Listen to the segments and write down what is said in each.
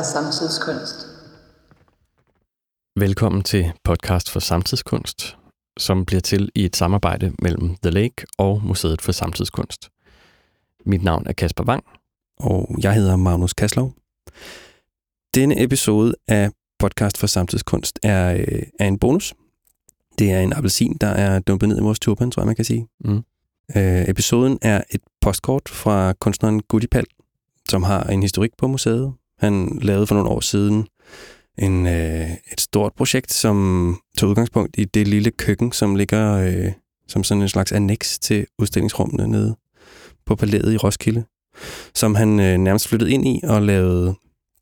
for samtidskunst. Velkommen til podcast for samtidskunst, som bliver til i et samarbejde mellem The Lake og Museet for Samtidskunst. Mit navn er Kasper Wang. Og jeg hedder Magnus Kaslov. Denne episode af podcast for samtidskunst er, øh, er en bonus. Det er en appelsin, der er dumpet ned i vores turban, tror jeg, man kan sige. Mm. Øh, episoden er et postkort fra kunstneren Gudipal, som har en historik på museet. Han lavede for nogle år siden en, øh, et stort projekt, som tog udgangspunkt i det lille køkken, som ligger øh, som sådan en slags annex til udstillingsrummene nede på palæet i Roskilde, som han øh, nærmest flyttede ind i og lavede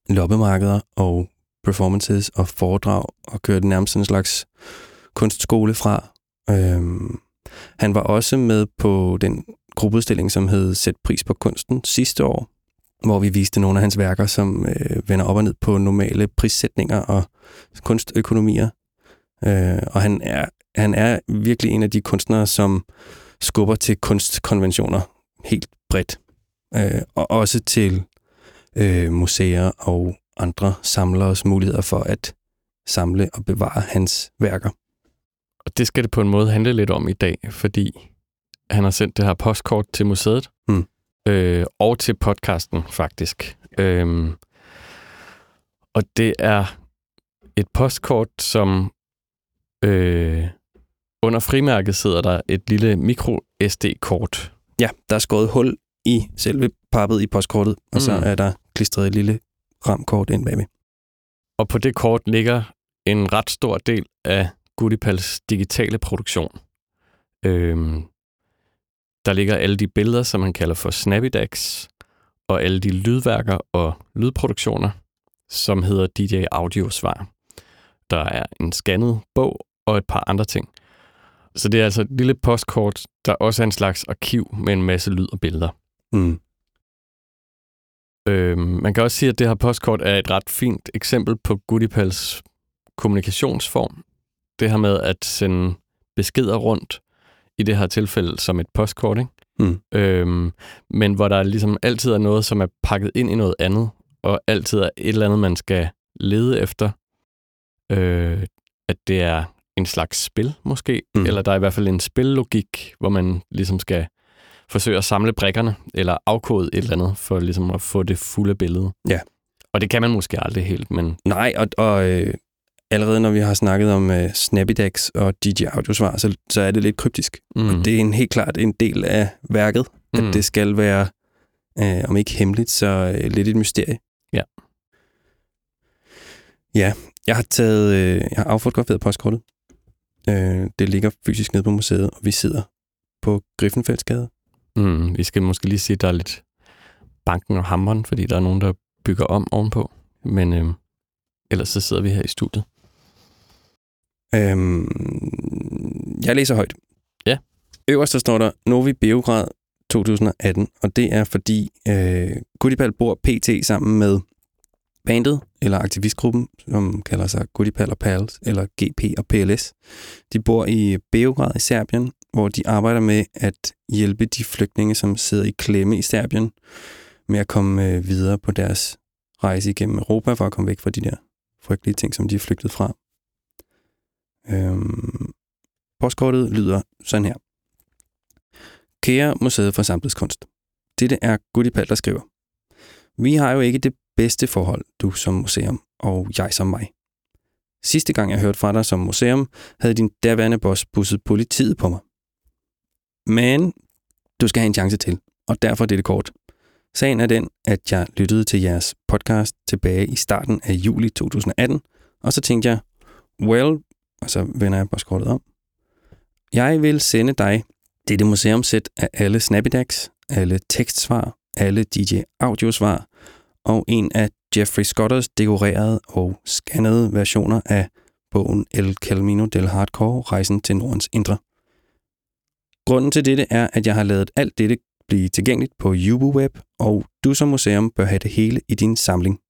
loppemarkeder og performances og foredrag og kørte nærmest sådan en slags kunstskole fra. Øhm, han var også med på den gruppeudstilling, som hed Sæt pris på kunsten sidste år, hvor vi viste nogle af hans værker, som øh, vender op og ned på normale prissætninger og kunstøkonomier. Øh, og han er, han er virkelig en af de kunstnere, som skubber til kunstkonventioner helt bredt. Øh, og også til øh, museer og andre samleres muligheder for at samle og bevare hans værker. Og det skal det på en måde handle lidt om i dag, fordi han har sendt det her postkort til museet, Mm. Øh, og til podcasten faktisk. Øhm, og det er et postkort, som øh, under frimærket sidder der et lille micro SD-kort. Ja, der er skåret hul i selve pappet i postkortet, og så Mm. er der klistret et lille ramkort ind bagved. Og på det kort ligger en ret stor del af Gudipals digitale produktion. Øhm, der ligger alle de billeder, som han kalder for Snappydax, og alle de lydværker og lydproduktioner, som hedder DJ Audiosvar. Der er en scannet bog og et par andre ting. Så det er altså et lille postkort, der også er en slags arkiv med en masse lyd og billeder. Mm. Øhm, man kan også sige, at det her postkort er et ret fint eksempel på Goodipals kommunikationsform. Det her med at sende beskeder rundt, i det her tilfælde som et postkort, ikke? Mm. Øhm, men hvor der ligesom altid er noget, som er pakket ind i noget andet, og altid er et eller andet, man skal lede efter. Øh, at det er en slags spil, måske, Mm. eller der er i hvert fald en spillogik, hvor man ligesom skal forsøge at samle brikkerne, eller afkode et eller andet, for ligesom at få det fulde billede. Ja. Og det kan man måske aldrig helt, men Nej, og, og øh, allerede når vi har snakket om øh, Snappydax og DJ Audiosvar, så, så er det lidt kryptisk. mm, Og det er en helt klart en del af værket, mm. At det skal være, øh, om ikke hemmeligt, så øh, lidt et mysterie. Ja. Ja, jeg har taget, øh, jeg har affotograferet postkortet. Øh, det ligger fysisk nede på museet, og vi sidder på Griffenfeldsgade. mm, vi skal måske lige sige, at der er lidt banken og hammeren, fordi der er nogen, der bygger om ovenpå. Men øh, ellers så sidder vi her i studiet. Øhm, jeg læser højt. Ja. Øverst der står der Novi Beograd 2018, og det er fordi øh, Gudipal bor PT sammen med bandet, eller aktivistgruppen, som kalder sig Gudipal og Pals, eller GP og PLS. De bor i Beograd i Serbien, hvor de arbejder med at hjælpe de flygtninge, som sidder i klemme i Serbien, med at komme øh, videre på deres rejse igennem Europa, for at komme væk fra de der frygtelige ting, som de er flygtet fra. Øhm, postkortet lyder sådan her. Kære Museet for Samtidskunst. Dette er Gudipal, der skriver. Vi har jo ikke det bedste forhold, du som museum, og jeg som mig. Sidste gang jeg hørte fra dig som museum, havde din daværende boss busset politiet på mig. Men du skal have en chance til, og derfor dette kort. Sagen er den, at jeg lyttede til jeres podcast tilbage i starten af juli 2018, og så tænkte jeg, well, og så vender jeg postkortet om. Jeg vil sende dig dette museumsæt af alle Snappydax, alle tekstsvar, alle DJ Audiosvar og en af Jeffrey Scotters dekorerede og scannede versioner af bogen El Calmino del Hardcore, Rejsen til Nordens Indre. Grunden til dette er, at jeg har lavet alt dette blive tilgængeligt på UbuWeb, og du som museum bør have det hele i din samling.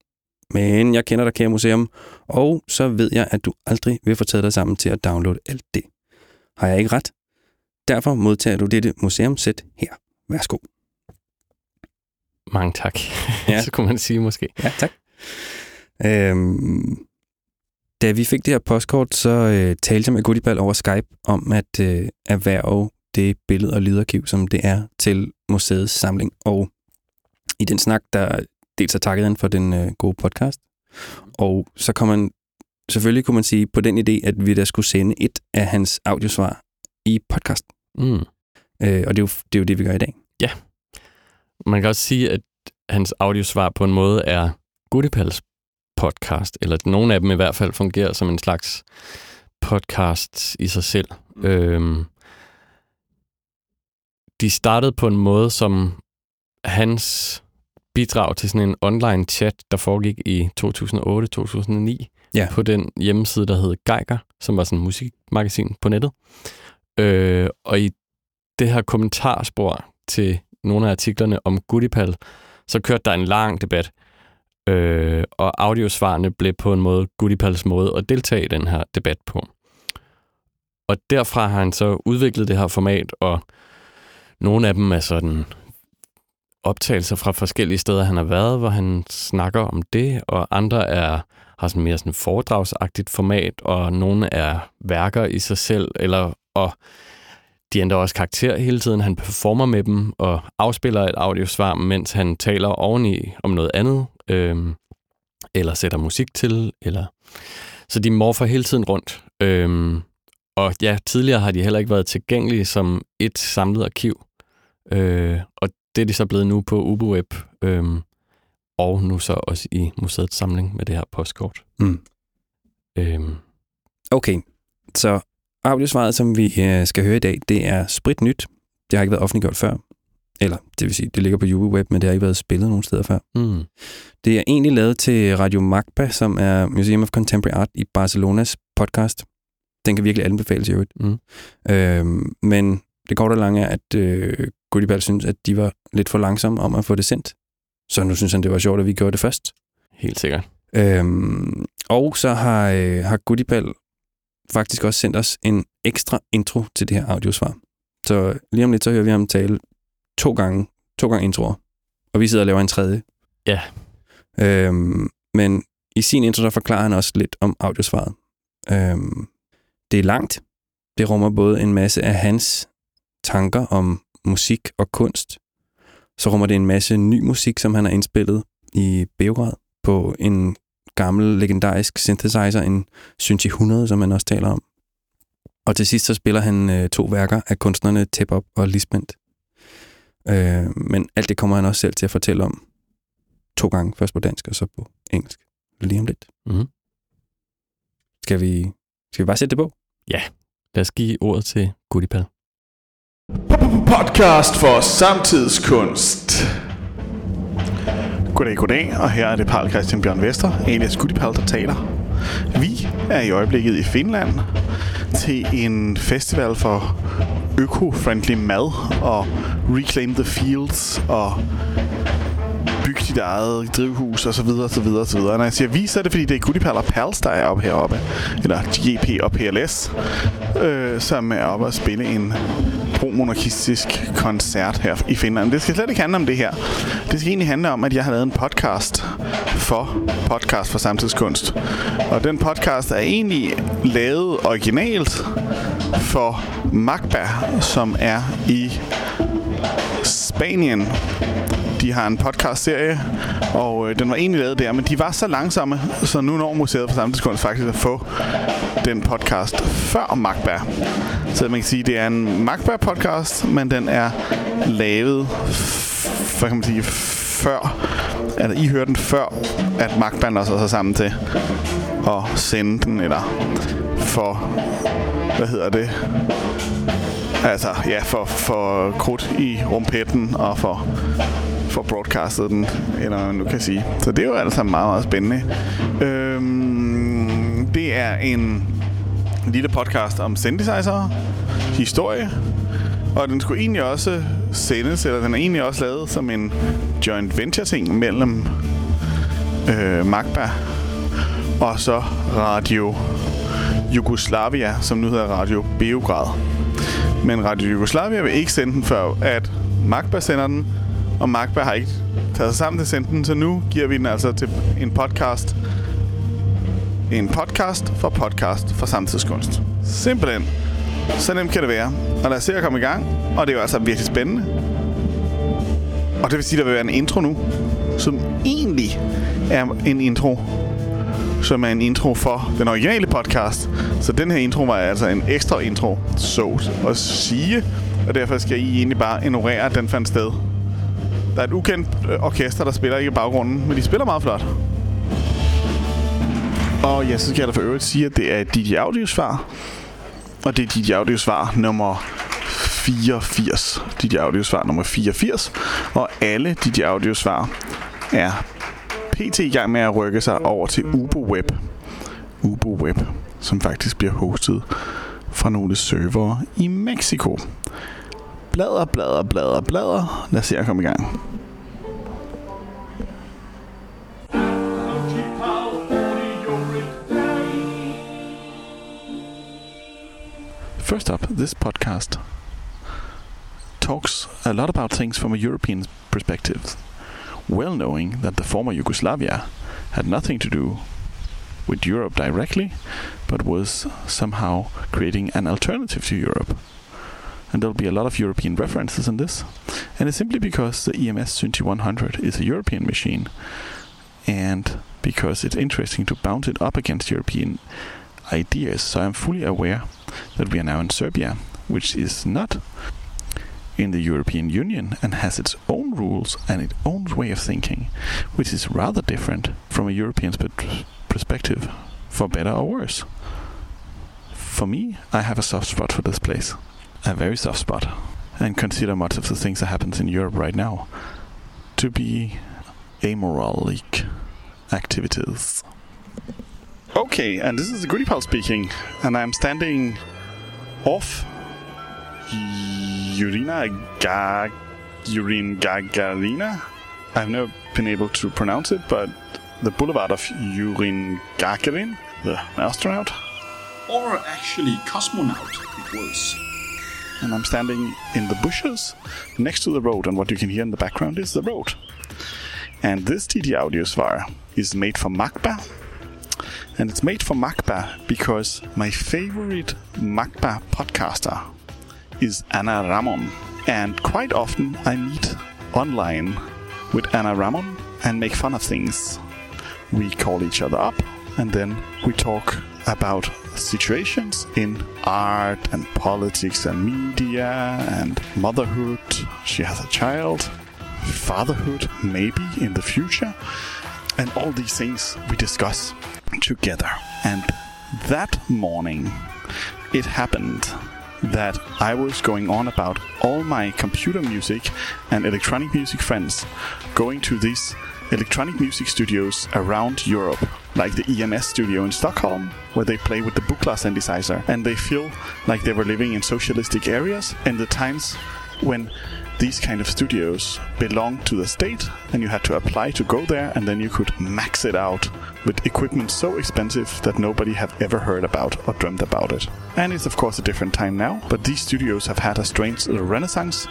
Men jeg kender dig, kære museum, og så ved jeg, at du aldrig vil få taget dig sammen til at downloade alt det. Har jeg ikke ret? Derfor modtager du dette museumsæt her. Værsgo. Mange tak. Ja. Så kunne man sige måske. Ja, tak. Øhm, da vi fik det her postkort, så øh, talte jeg med Goodieball over Skype om at øh, erhverve det billede- og lydarkiv, som det er til museets samling. Og i den snak, der dels er takket han for den øh, gode podcast, og så kom man, selvfølgelig kunne man sige på den idé, at vi da skulle sende et af hans audiosvar i podcast. Mm. Øh, og det er, jo, det er jo det, vi gør i dag. Man kan også sige, at hans audiosvar på en måde er Goodipals podcast, eller at nogle af dem i hvert fald fungerer som en slags podcast i sig selv. Mm. Øhm, de startede på en måde, som hans bidrag til sådan en online chat, der foregik i 2008-2009 Ja. på den hjemmeside, der hed Geiger, som var sådan en musikmagasin på nettet. Øh, og i det her kommentarspor til nogle af artiklerne om Goodipal, så kørte der en lang debat, øh, og audiosvarene blev på en måde Goodipals måde at deltage i den her debat på. Og derfra har han så udviklet det her format, og nogle af dem er sådan optagelser fra forskellige steder, han har været, hvor han snakker om det, og andre er har sådan mere sådan foredragsagtigt format, og nogle er værker i sig selv, eller og de ændrer også karakter hele tiden. Han performer med dem og afspiller et audiosvar, mens han taler oveni om noget andet, øhm, eller sætter musik til, eller så de morfer hele tiden rundt. Øhm, og ja, tidligere har de heller ikke været tilgængelige som et samlet arkiv. Øh, og det er de så blevet nu på UboWeb, øhm, og nu så også i museets samling med det her postkort. Mm. Øhm, Okay, så audiosvaret, som vi øh, skal høre i dag, det er sprit nyt. Det har ikke været offentliggjort før. Eller, det vil sige, det ligger på Web, men det har ikke været spillet nogen steder før. mm, Det er egentlig lavet til Radio Magba, som er Museum of Contemporary Art i Barcelonas podcast. Den kan virkelig anbefales i øvrigt. Mm. Øhm, men det korte og lange er, at øh, Goodieball synes, at de var lidt for langsomme om at få det sendt. Så nu synes han, det var sjovt, at vi gjorde det først. helt sikkert. Øhm, og så har, øh, har Goodieball faktisk også sendt os en ekstra intro til det her audiosvar. Så lige om lidt, så hører vi ham tale to gange, to gange introer. Og vi sidder og laver en tredje. Ja. Øhm, men i sin intro, der forklarer han også lidt om audiosvaret. Øhm, det er langt. Det rummer både en masse af hans tanker om musik og kunst. Så rummer det en masse ny musik, som han har indspillet i Beograd på en gammel, legendarisk synthesizer, en Synthi 100, som man også taler om. Og til sidst så spiller han øh, to værker af kunstnerne Tepop og Lisbeth. Øh, men alt det kommer han også selv til at fortælle om to gange, først på dansk og så på engelsk. Lige om lidt. Mm. Skal vi, skal vi bare sætte det på? Lad os give ordet til Goodipal. Podcast for samtidskunst. Goddag, goddag, og her er det Paul Christian Bjørn Vester, alias Gudipal, der taler. Vi er i øjeblikket i Finland til en festival for øko-friendly mad og Reclaim the Fields og dit eget drivhus og så videre, og så videre, og så videre. Når jeg siger vi, så er det fordi, det er Goodipal og Pals, der er oppe heroppe. Eller GP og PLS, øh, som er oppe og spille en pro-monarkistisk koncert her i Finland. Det skal slet ikke handle om det her. Det skal egentlig handle om, at jeg har lavet en podcast for podcast for samtidskunst. Og den podcast er egentlig lavet originalt for Magba, som er i Spanien. De har en podcast-serie, og øh, den var egentlig lavet der, men de var så langsomme, så nu når Museet for Samtidskunst faktisk at få den podcast før Magba. Så man kan sige, det er en Magba-podcast, men den er lavet, hvad kan man sige, før, eller I hørte den før, at Magban også sig så sammen til at sende den, eller for, hvad hedder det, altså ja, for, for krudt i rumpetten og for for broadcastet den, eller hvad man nu kan sige. Så det er jo altså meget, meget spændende. Øhm, det er en lille podcast om synthesizer, historie, og den skulle egentlig også sendes, eller den er egentlig også lavet som en joint venture ting mellem øh, Magba og så Radio Jugoslavia, som nu hedder Radio Beograd. Men Radio Jugoslavia vil ikke sende den før, at Magba sender den, og Magba har ikke taget sig sammen til at sende den, så nu giver vi den altså til en podcast. En podcast for podcast for samtidskunst. Simpelthen. Så nemt kan det være. Og lad os se at komme i gang. Og det er jo altså virkelig spændende. Og det vil sige, at der vil være en intro nu, som egentlig er en intro, som er en intro for den originale podcast. Så den her intro var altså en ekstra intro, så at sige. Og derfor skal I egentlig bare ignorere, at den fandt sted. Der er et ukendt øh, orkester, der spiller ikke i baggrunden, men de spiller meget flot. Og ja, så skal jeg da for øvrigt sige, at det er et DJ Audio-svar. Og det er DJ Audio-svar nummer 84. DJ Audio-svar nummer 84. Og alle DJ Audio-svar er pt. i gang med at rykke sig over til Ubo Web. Ubo Web, som faktisk bliver hostet fra nogle servere i Mexico. Blader, blader, blader, blader. Lad os se at komme i gang. First up, this podcast talks a lot about things from a European perspective, well knowing that the former Yugoslavia had nothing to do with Europe directly, but was somehow creating an alternative to Europe. And there'll be a lot of European references in this, and it's simply because the EMS 2100 is a European machine, and because it's interesting to bounce it up against European ideas. So I'm fully aware that we are now in Serbia, which is not in the European Union and has its own rules and its own way of thinking, which is rather different from a European sp- perspective, for better or worse. For me, I have a soft spot for this place, a very soft spot, and consider much of the things that happens in Europe right now to be amoralic activities. Okay, and this is Goodiepal speaking, and I'm standing off Urina Gag Urin Gagarina. I've never been able to pronounce it, but the boulevard of Urin Gagarin, the astronaut, Or actually, cosmonaut it was. And I'm standing in the bushes next to the road, and what you can hear in the background is the road. And this TD audio sphere is made for MACBA, and it's made for MACBA because my favorite MACBA podcaster is Anna Ramon. And quite often I meet online with Anna Ramon and make fun of things. We call each other up and then we talk about situations in art and politics and media and motherhood. She has a child, fatherhood, maybe in the future, and all these things we discuss together. And that morning, it happened that I was going on about all my computer music and electronic music friends going to these electronic music studios around Europe, like the EMS studio in Stockholm, where they play with the Buchla synthesizer, and they feel like they were living in socialistic areas in the times when these kind of studios belonged to the state and you had to apply to go there and then you could max it out with equipment so expensive that nobody have ever heard about or dreamt about it. And it's of course a different time now, but these studios have had a strange renaissance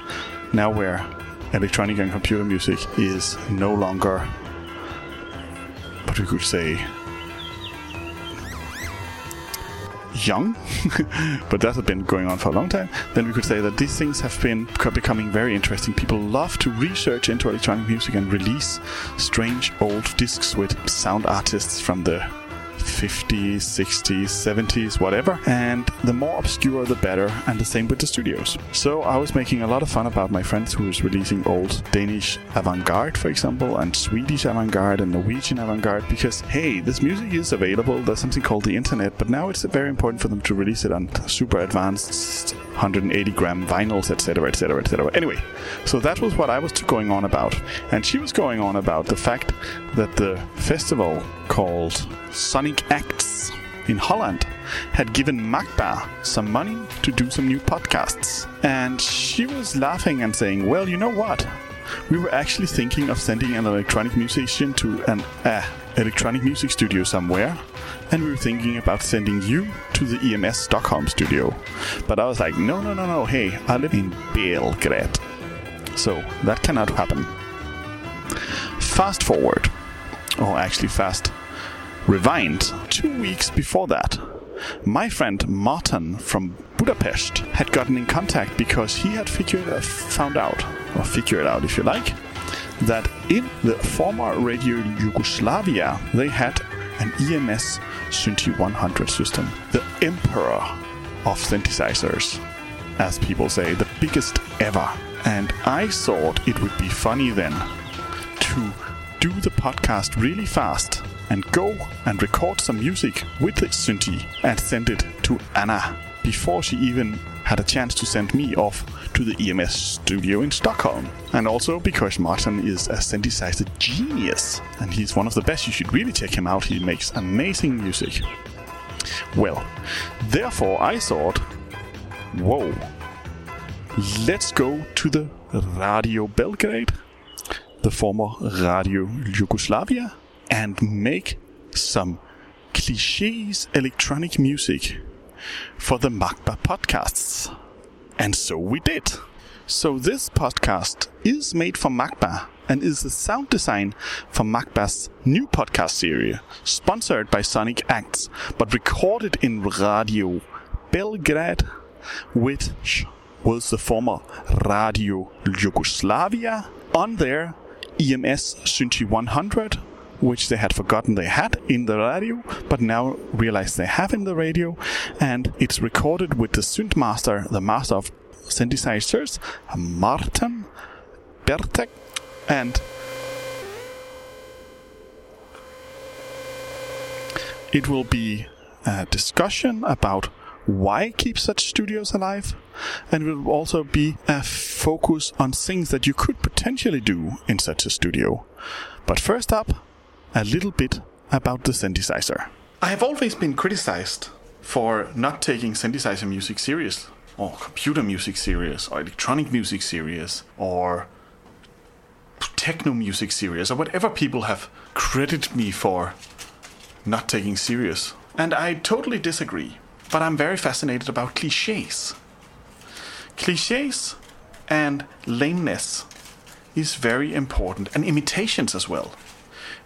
now where electronic and computer music is no longer what we could say young, but that has been going on for a long time, then we could say that these things have been becoming very interesting. People love to research into electronic music and release strange old discs with sound artists from the 50s, 60s, 70s, whatever. And the more obscure, the better. And the same with the studios. So I was making a lot of fun about my friends who was releasing old Danish avant-garde, for example, and Swedish avant-garde and Norwegian avant-garde because, hey, this music is available. There's something called the internet, but now it's very important for them to release it on super advanced 180 gram vinyls, etc., etc., etc. Anyway, so that was what I was going on about. And she was going on about the fact that the festival called Sonic Acts in Holland had given Magba some money to do some new podcasts. And she was laughing and saying, Well, you know what? We were actually thinking of sending an electronic musician to an uh, electronic music studio somewhere, and we were thinking about sending you to the EMS Stockholm studio. But I was like, no, no, no, no. Hey, I live in Belgrade. So that cannot happen. Fast forward, or actually fast rewind, two weeks before that, my friend Martin from Budapest had gotten in contact because he had figured uh, found out, or figured out if you like, that in the former Radio Yugoslavia they had an EMS Synthi 100 system, the emperor of synthesizers, as people say, the biggest ever. And I thought it would be funny then to do the podcast really fast and go and record some music with Synthi and send it to Anna before she even had a chance to send me off to the EMS studio in Stockholm. And also because Martin is a synthesizer genius and he's one of the best. You should really check him out. He makes amazing music. Well, therefore I thought, whoa, let's go to the Radio Belgrade, the former Radio Yugoslavia, and make some cliches electronic music for the MACBA podcasts. And so we did. So this podcast is made for MACBA and is the sound design for Magba's new podcast series, sponsored by Sonic Acts, but recorded in Radio Belgrade, which was the former Radio Yugoslavia on their EMS Synthi 100, which they had forgotten they had in the radio, but now realize they have in the radio, and it's recorded with the synth master, the master of synthesizers, Martin Bertek, and it will be a discussion about why keep such studios alive, and it will also be a focus on things that you could potentially do in such a studio. But first up, a little bit about the synthesizer. I have always been criticized for not taking synthesizer music serious, or computer music serious, or electronic music serious, or techno music serious, or whatever people have credited me for not taking serious. And I totally disagree. But I'm very fascinated about cliches. Cliches and lameness is very important, and imitations as well.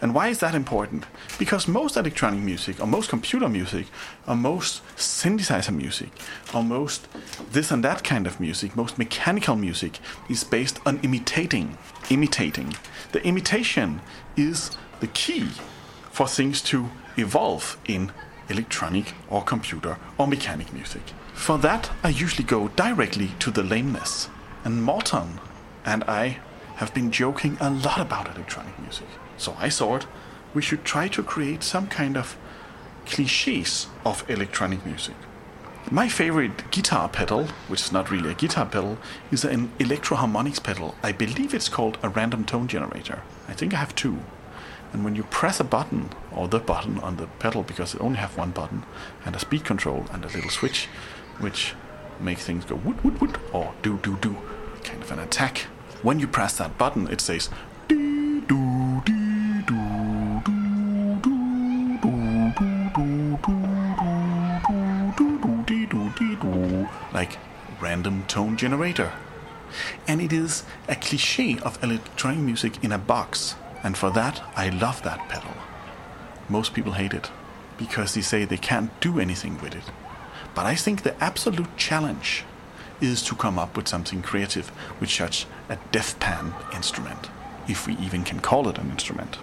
And why is that important? Because most electronic music, or most computer music, or most synthesizer music, or most this and that kind of music, most mechanical music, is based on imitating. Imitating. The imitation is the key for things to evolve in electronic or computer or mechanic music. For that, I usually go directly to the lameness. And Morton and I have been joking a lot about electronic music. So I thought we should try to create some kind of cliches of electronic music. My favorite guitar pedal, which is not really a guitar pedal, is an Electro-Harmonix pedal. I believe it's called a random tone generator. I think I have two. And when you press a button, or the button on the pedal, because it only have one button, and a speed control and a little switch, which make things go woot woot woot, or do do do, kind of an attack. When you press that button, it says dee doo dee doo doo doo doo doo doo doo doo doo dee doo dee doo, like random tone generator. And it is a cliche of electronic music in a box. And for that, I love that pedal. Most people hate it because they say they can't do anything with it. But I think the absolute challenge is to come up with something creative with such a deathpan instrument, if we even can call it an instrument,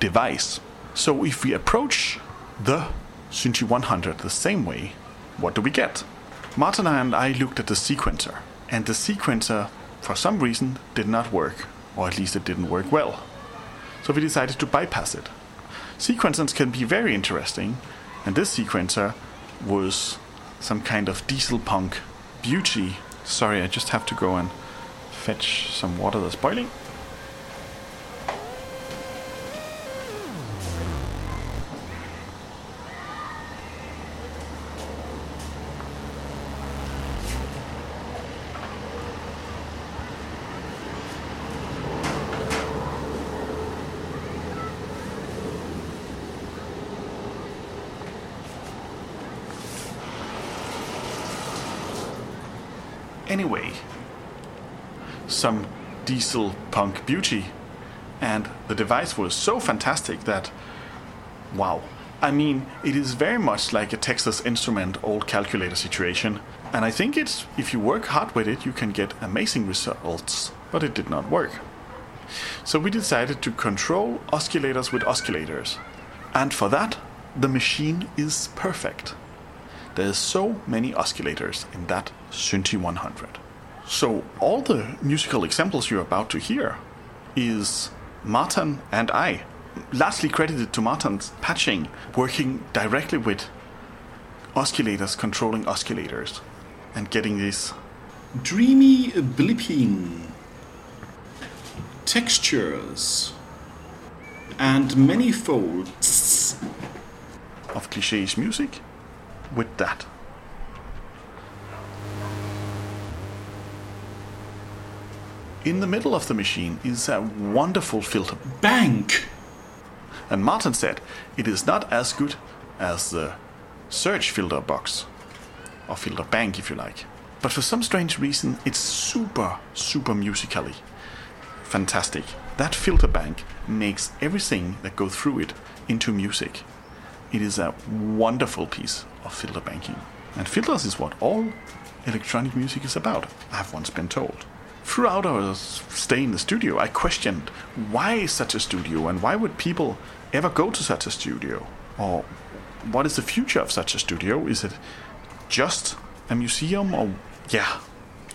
device. So if we approach the Synthi 100 the same way, what do we get? Martin and I looked at the sequencer, and the sequencer, for some reason, did not work, or at least it didn't work well so we decided to bypass it. Sequencers can be very interesting, and this sequencer was some kind of diesel punk beauty. Sorry, I just have to go and fetch some water that's boiling. Anyway, some diesel punk beauty. And the device was so fantastic that, wow. I mean, it is very much like a Texas Instrument old calculator situation. And I think it's, if you work hard with it, you can get amazing results. But it did not work. So we decided to control oscillators with oscillators. And for that, the machine is perfect. There's so many oscillators in that Synthi 100. So all the musical examples you're about to hear is Martin and I, largely credited to Martin's patching, working directly with oscillators, controlling oscillators, and getting this Dreamy blipping, textures, and many folds of cliches music with that. In the middle of the machine is a wonderful filter, bank. and Martin said it is not as good as the Serge filter box, or filter bank if you like. But for some strange reason, it's super, super musically fantastic. That filter bank makes everything that goes through it into music. It is a wonderful piece of filter banking. And filters is what all electronic music is about, I've once been told. Throughout our stay in the studio, I questioned why such a studio and why would people ever go to such a studio? Or what is the future of such a studio? Is it just a museum or, yeah,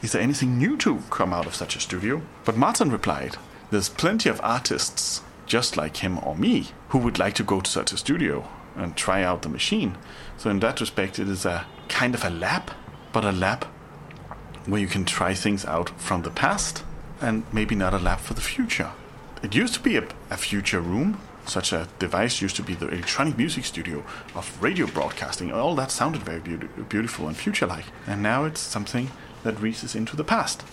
is there anything new to come out of such a studio? But Martin replied, There's plenty of artists just like him or me who would like to go to such a studio and try out the machine. So, in that respect, it is a kind of a lab, but a lab where you can try things out from the past and maybe not a lab for the future. It used to be a, a future room. Such a device used to be the electronic music studio of radio broadcasting. All that sounded very beauti- beautiful and future like. And now it's something that reaches into the past.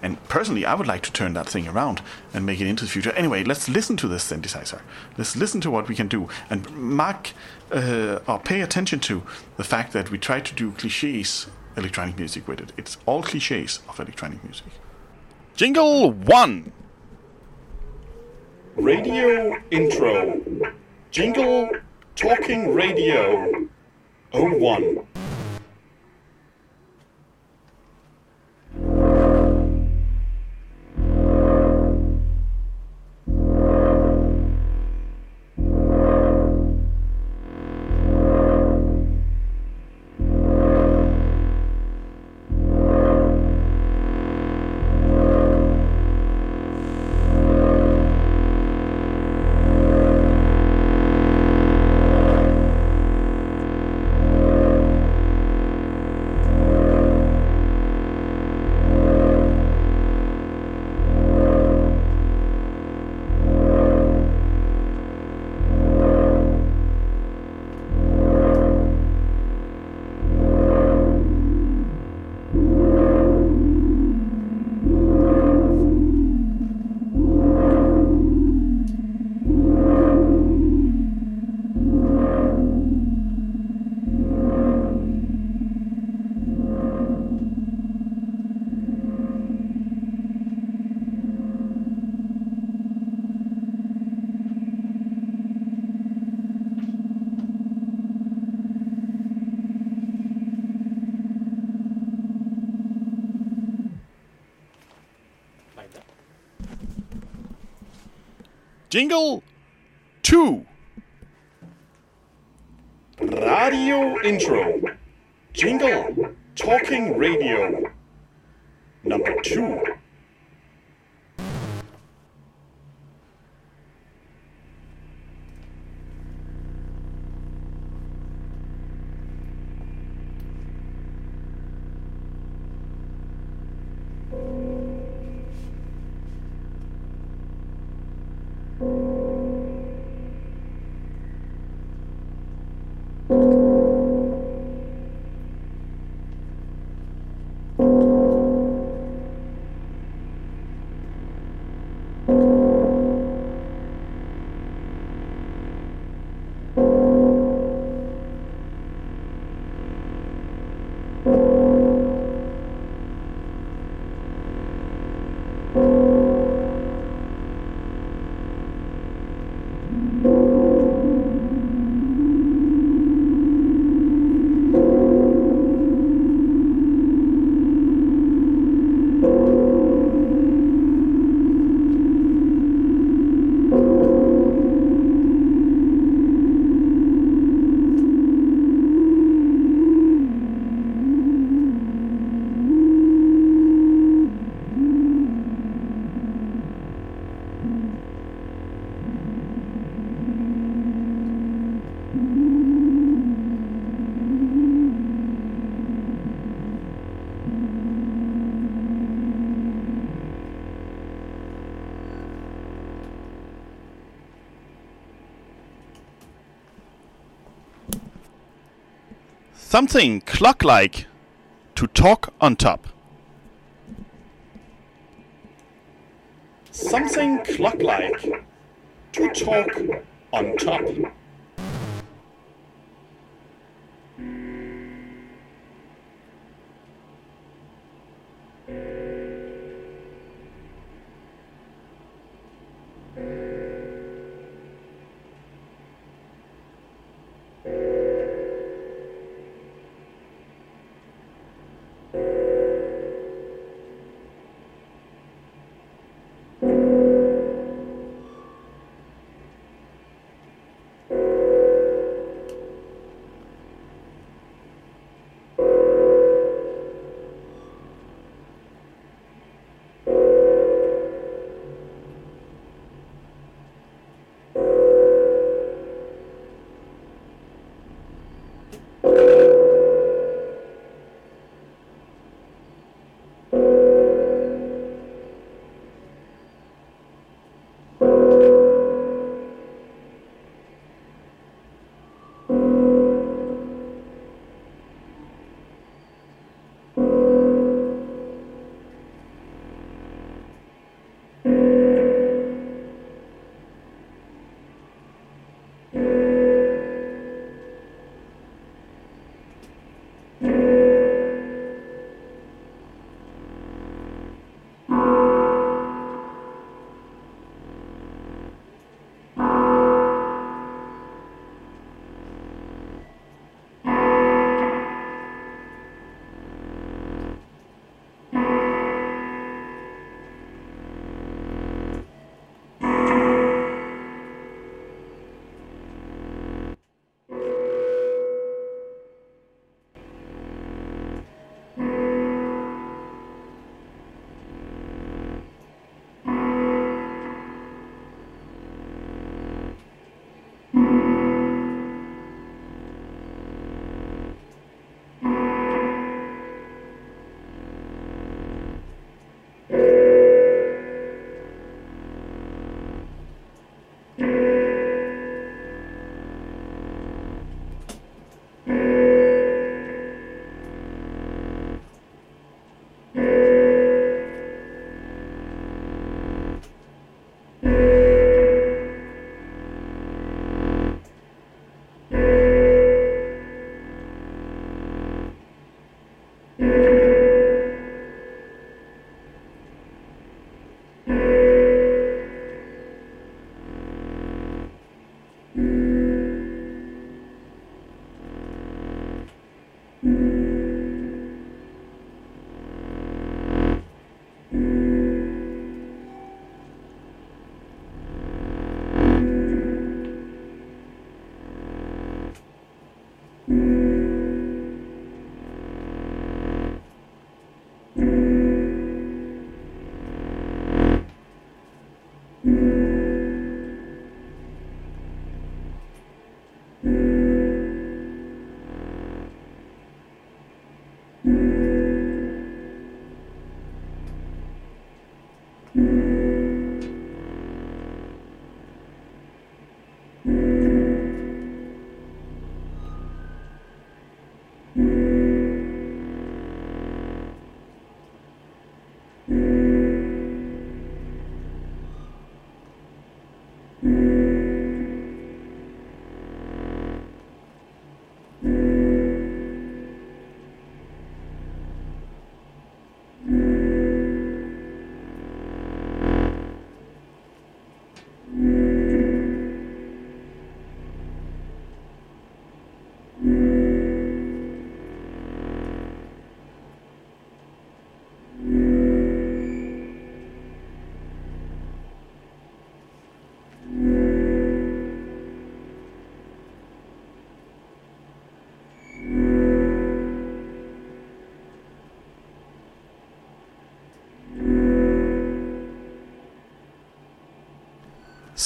And personally, I would like to turn that thing around and make it into the future. Anyway, let's listen to this synthesizer. Let's listen to what we can do and mark uh, or pay attention to the fact that we try to do cliches electronic music with it. It's all cliches of electronic music. Jingle one. Radio intro. Jingle talking radio. 01. Jingle 2. Radio intro. Jingle talking radio. Number 2. Something clock-like. To talk on top.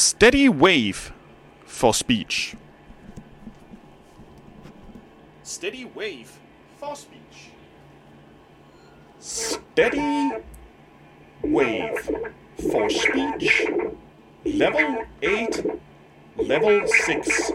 Steady wave for speech. Steady wave for speech. Steady wave for speech. Level 8, level 6.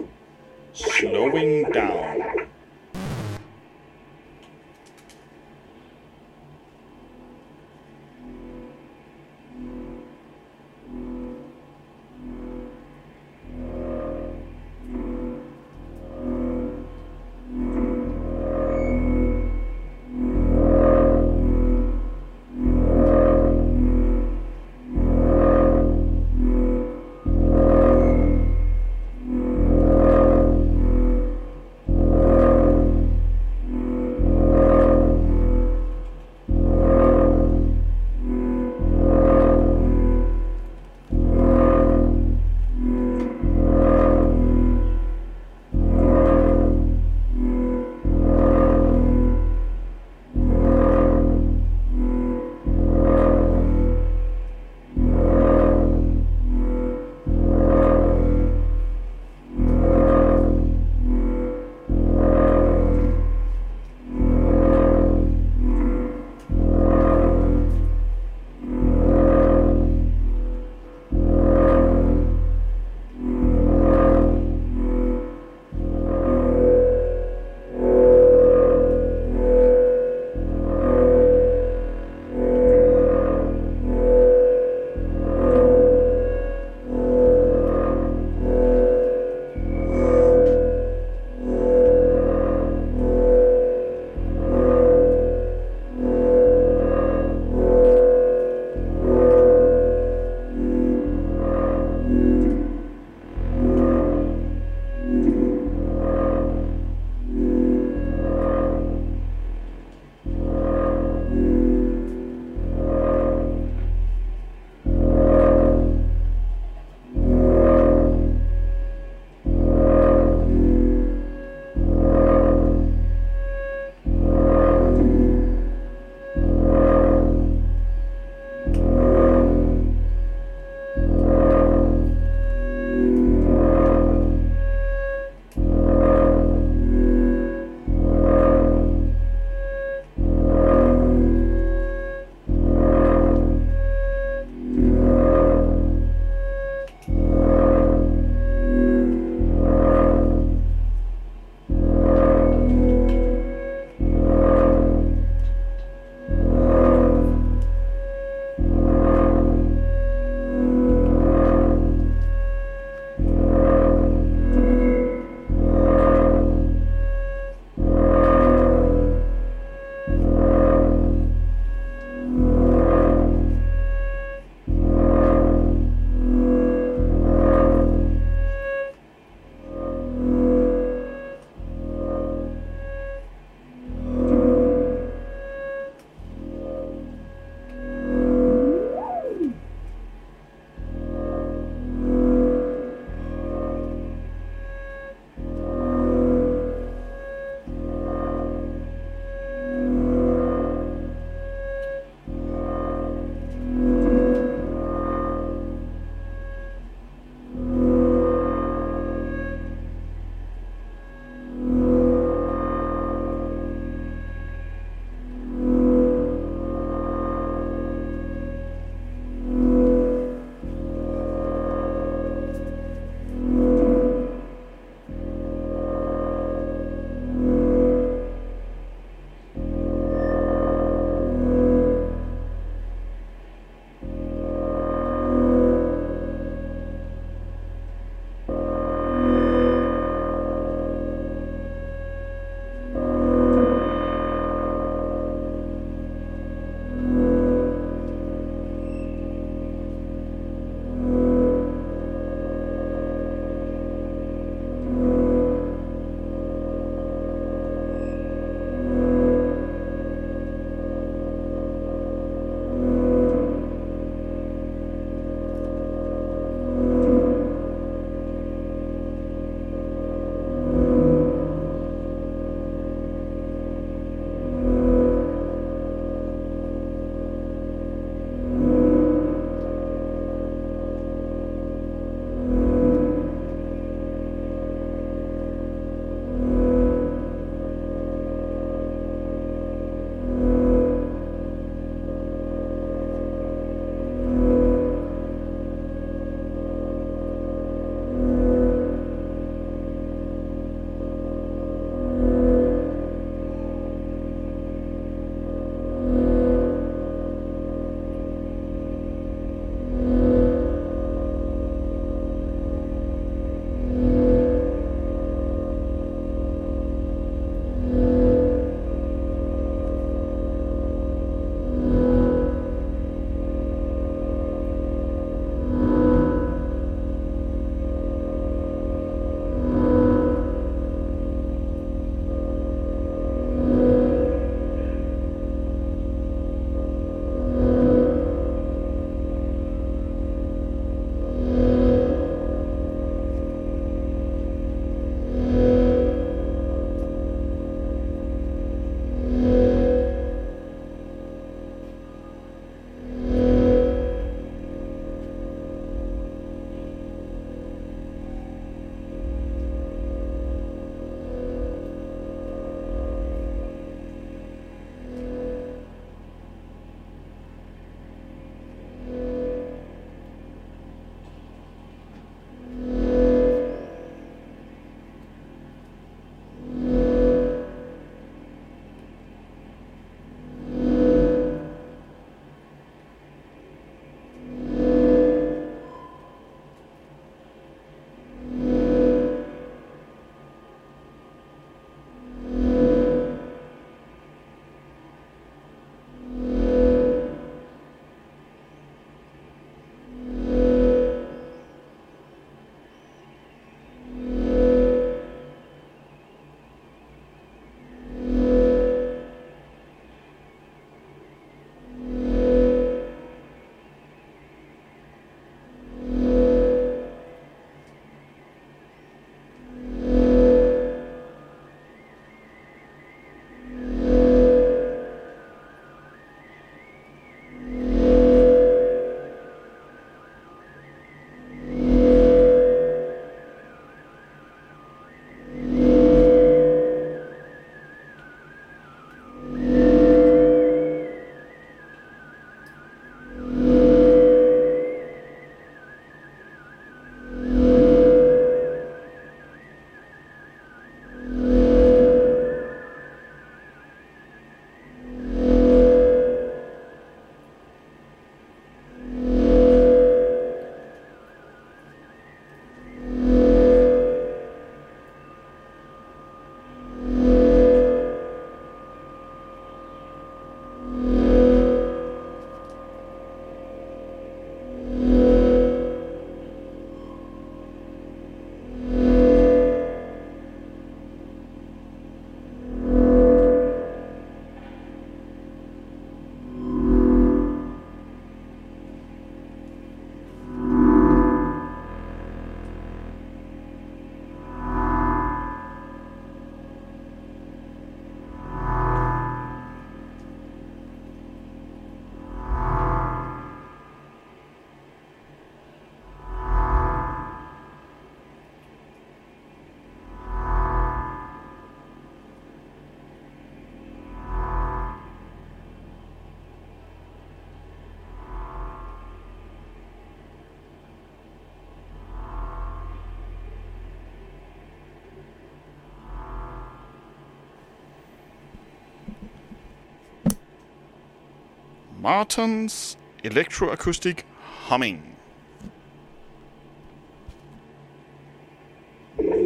Martins Electroacoustic Humming.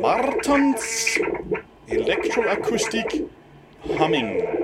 Martins Electroacoustic Humming.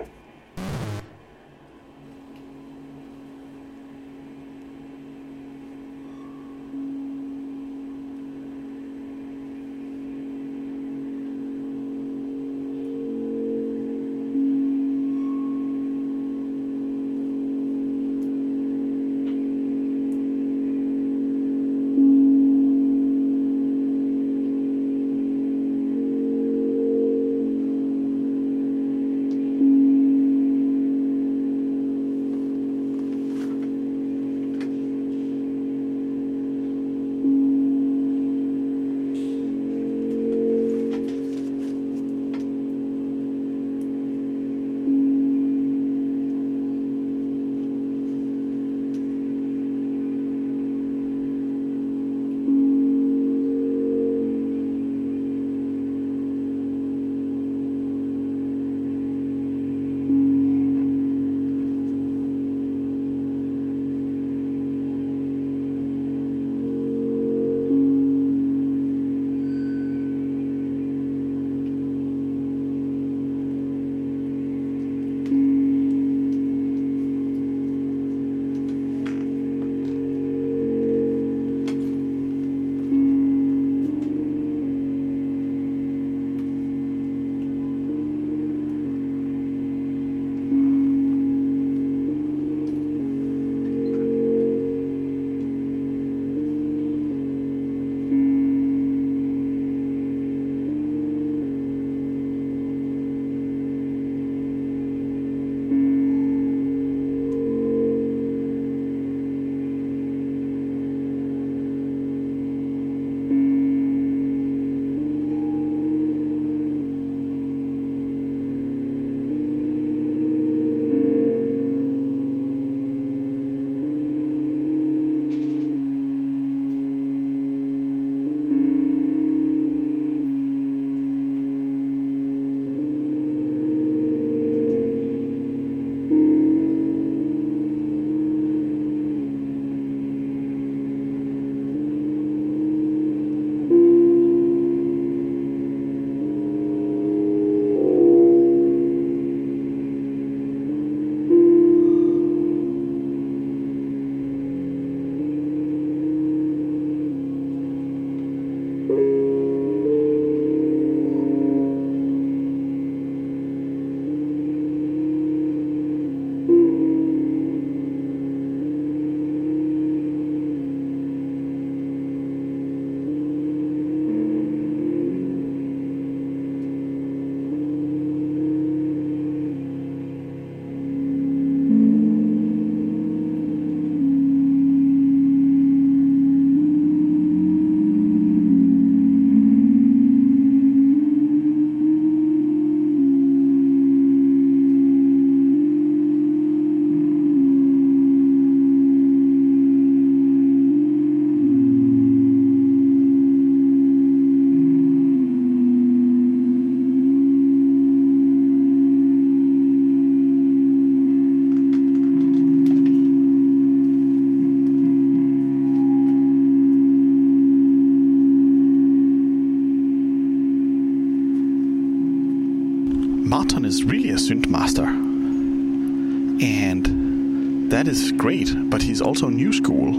Great, but he's also new school.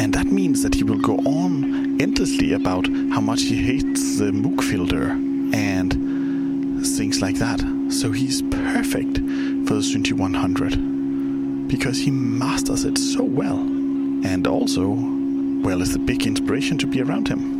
And that means that he will go on endlessly about how much he hates the Moog filter and things like that. So he's perfect for the Synthi 100 because he masters it so well. And also, well, is a big inspiration to be around him.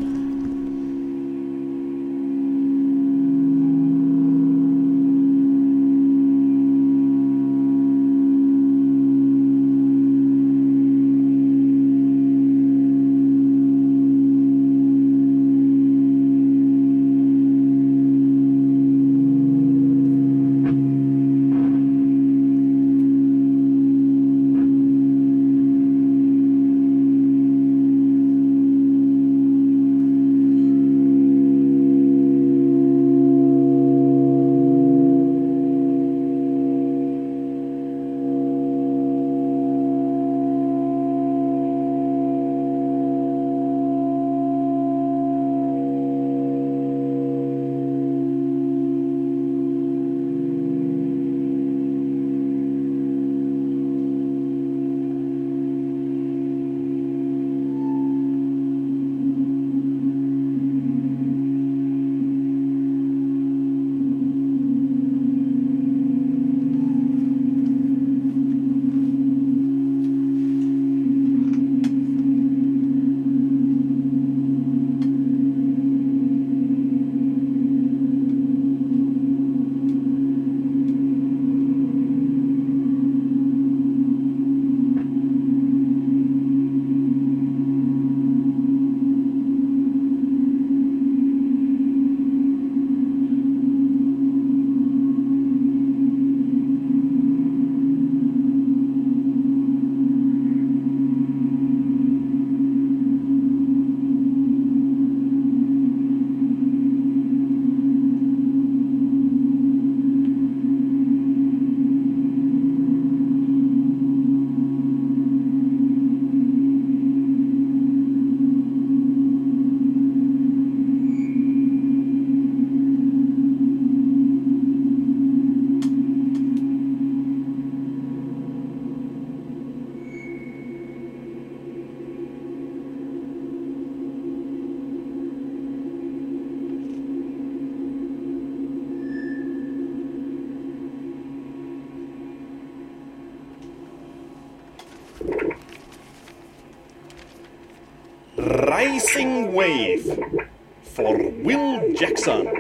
For Will Jackson.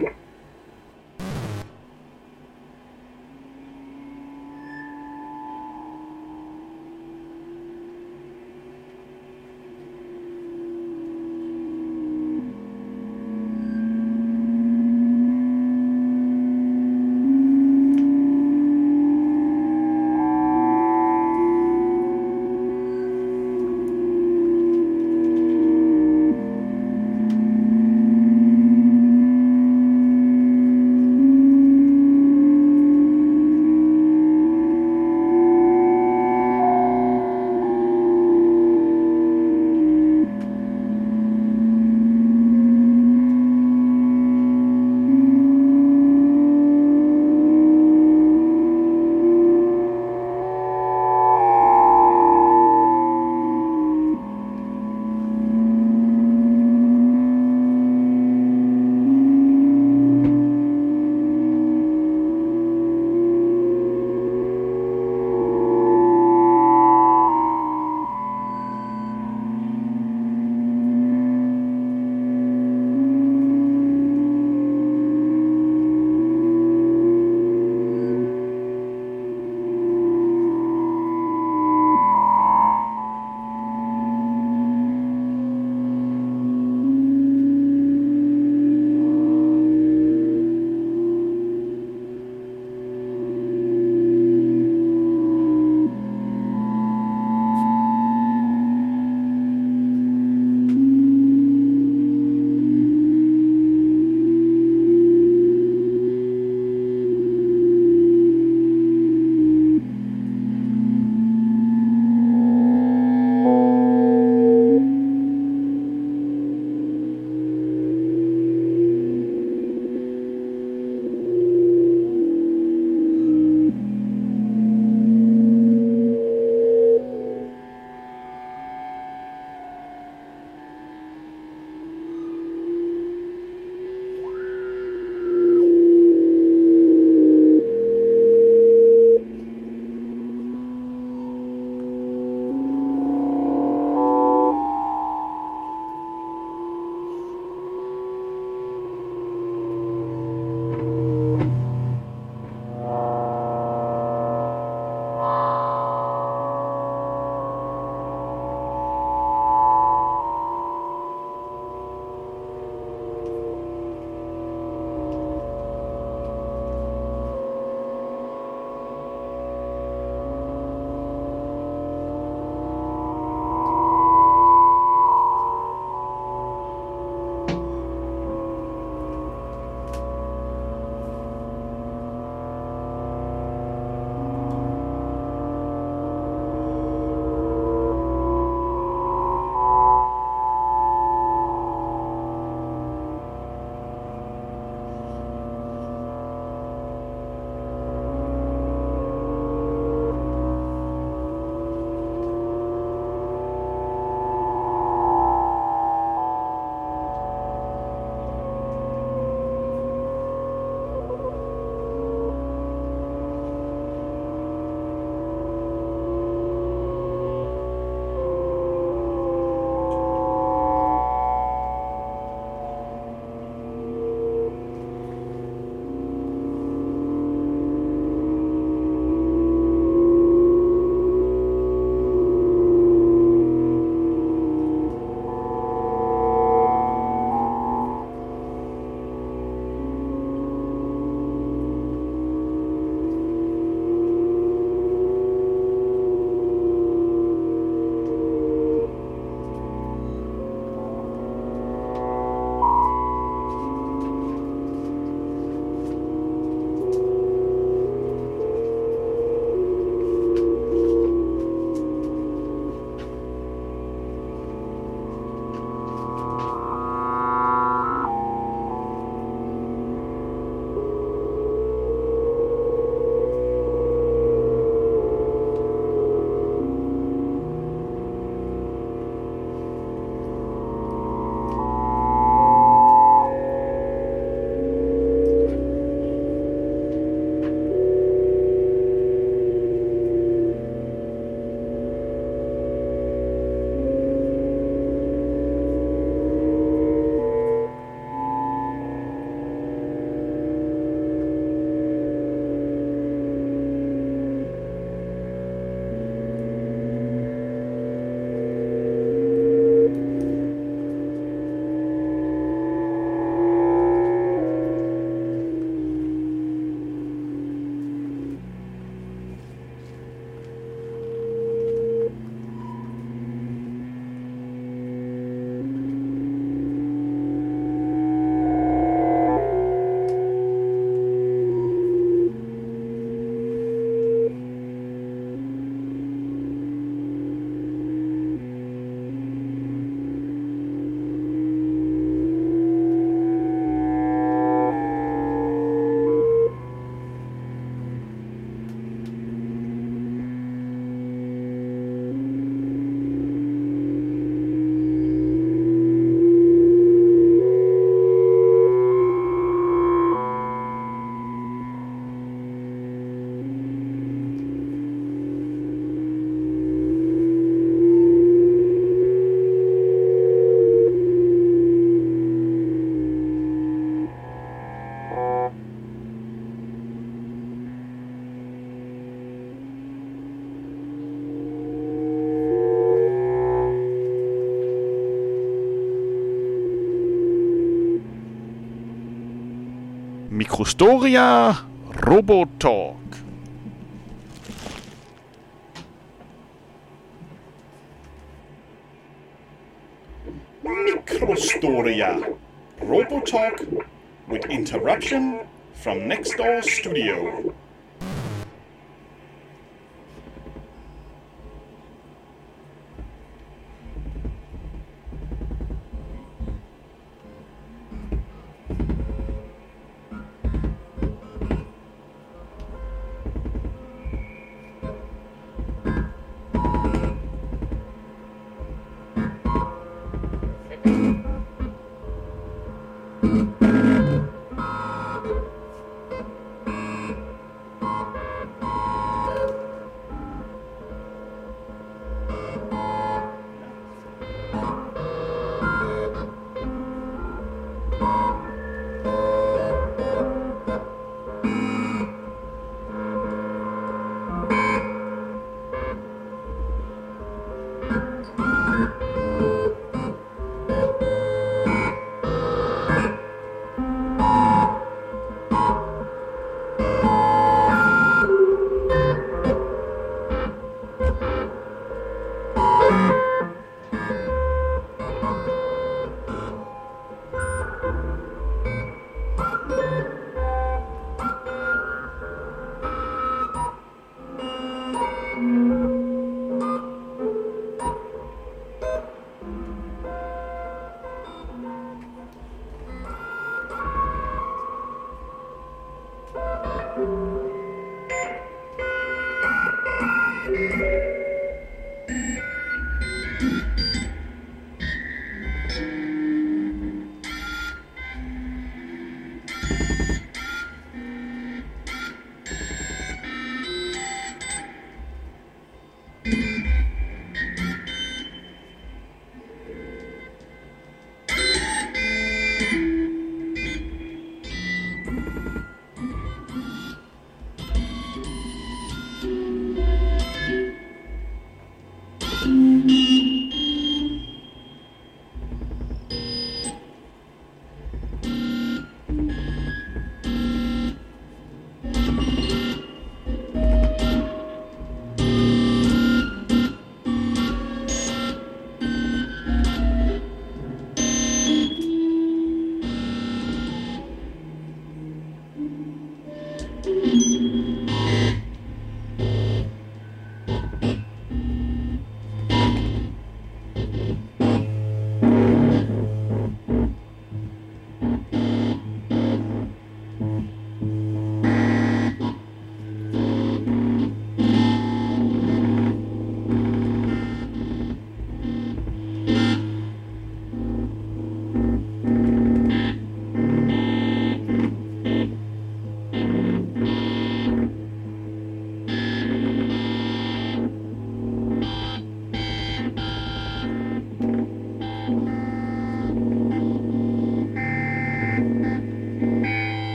Microstoria Robotalk. Microstoria Robotalk with interruption from next door studio.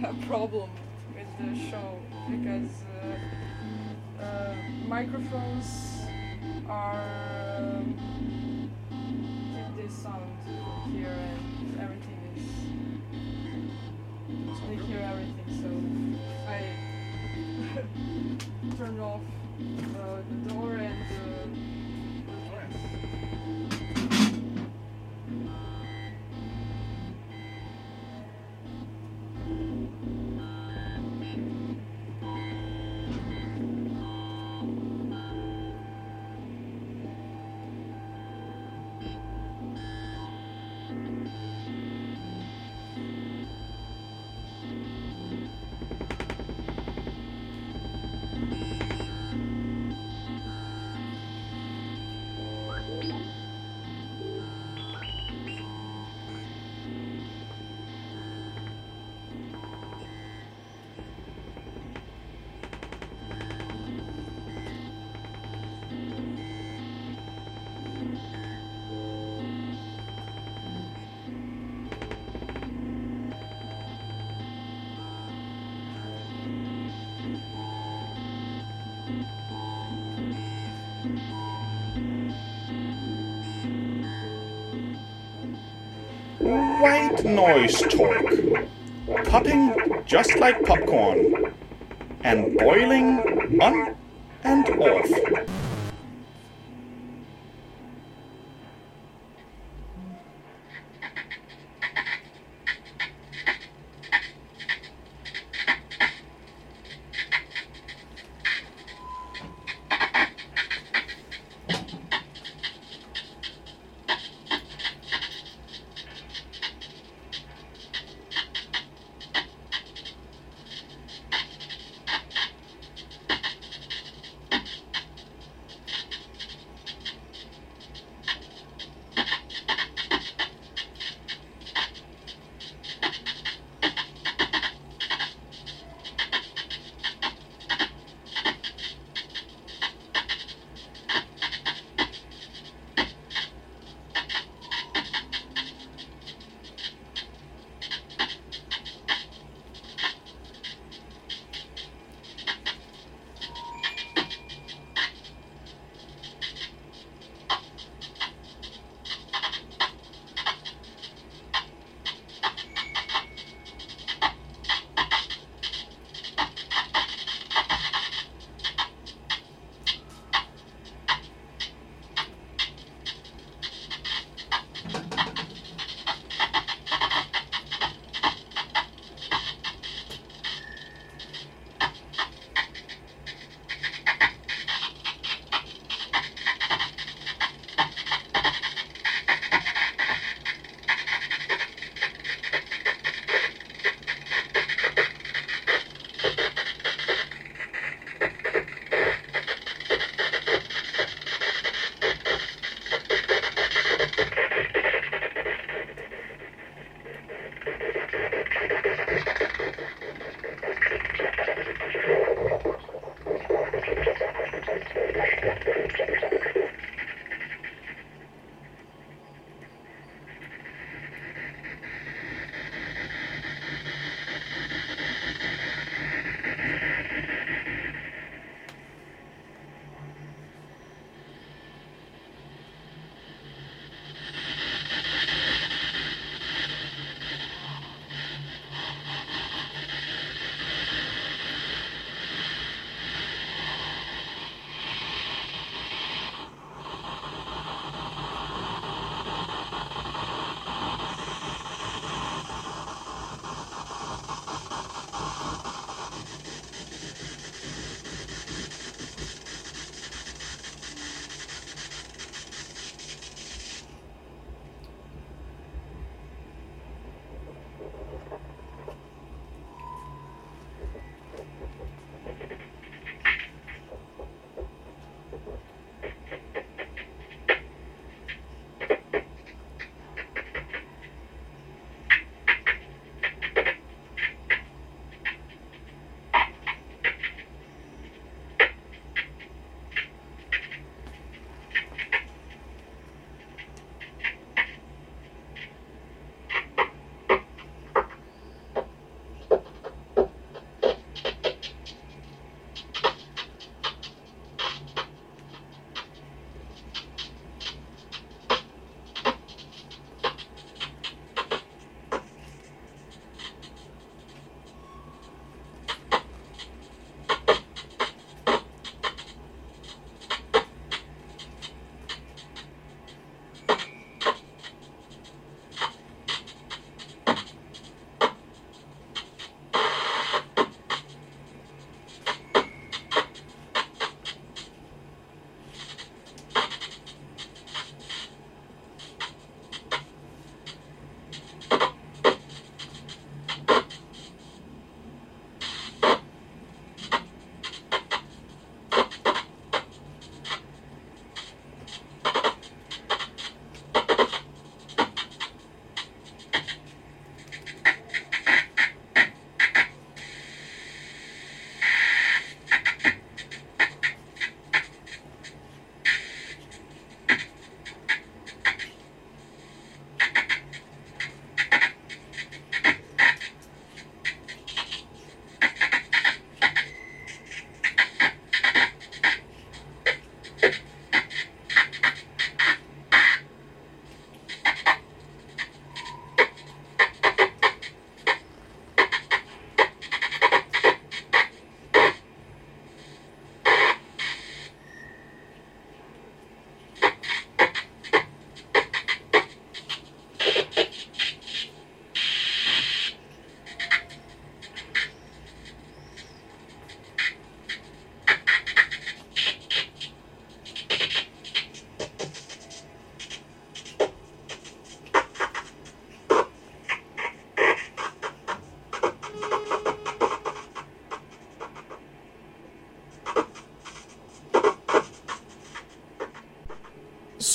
Have problem with the show because uh, uh, microphones are give this sound here and everything is they hear everything so I turned off white noise torque, popping just like popcorn, and boiling on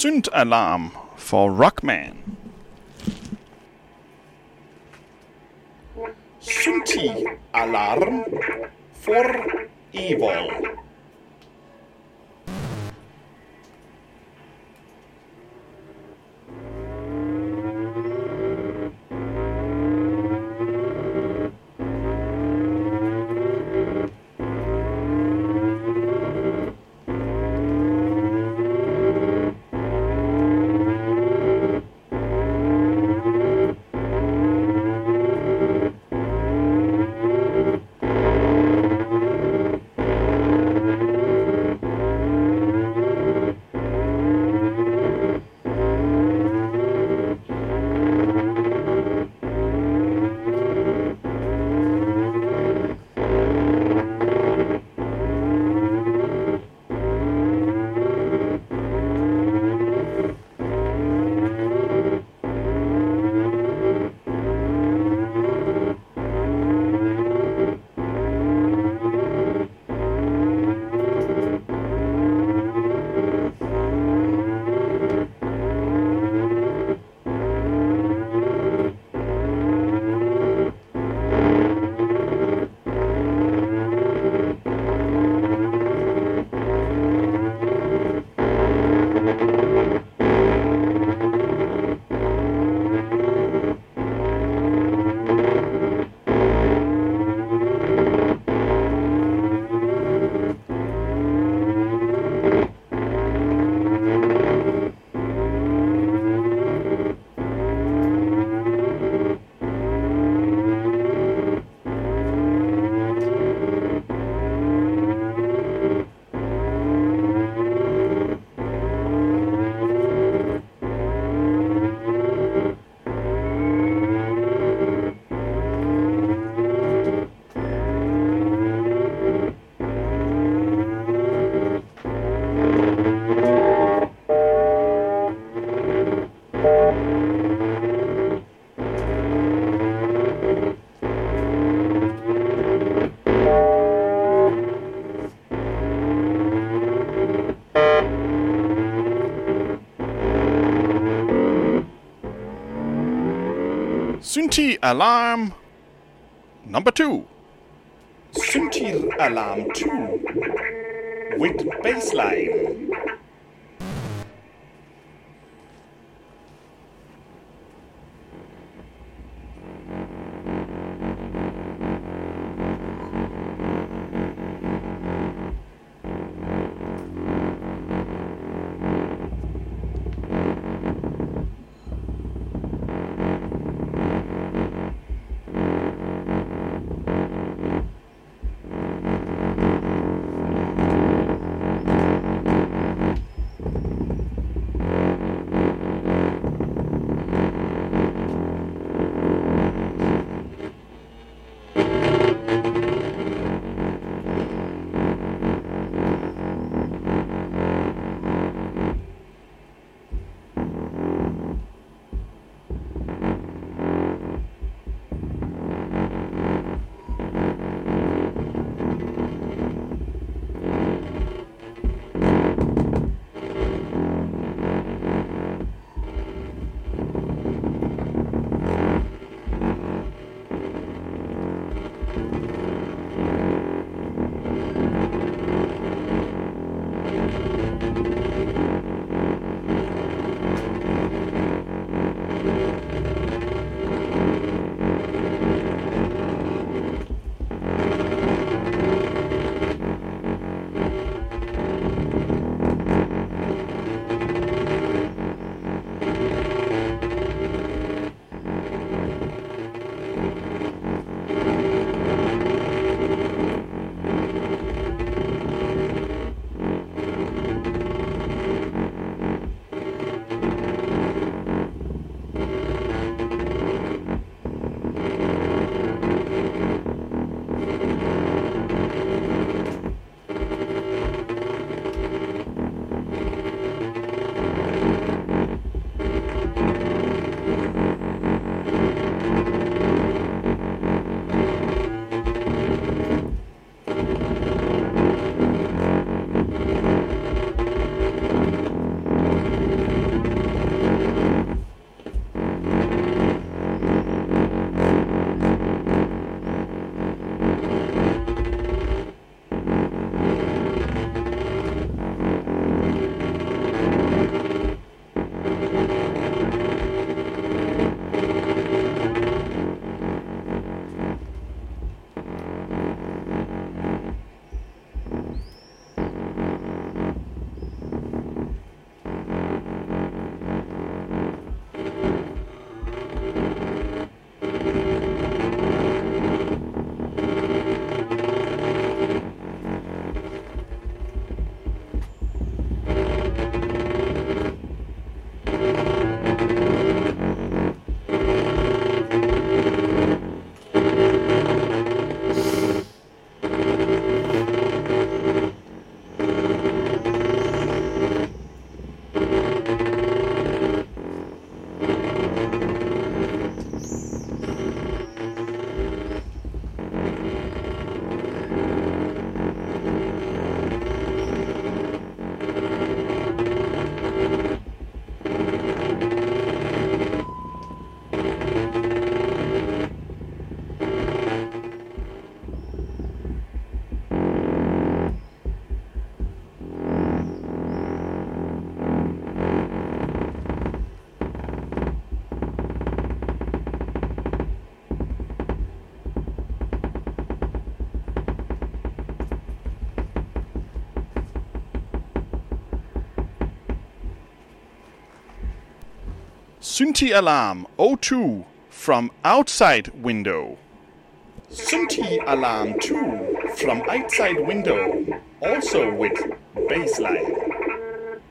Synth-alarm for Rockman. Synthi alarm number two. Synthi alarm two with baseline. Synthi alarm 02 from outside window. Synthi alarm 2 from outside window, also with baseline.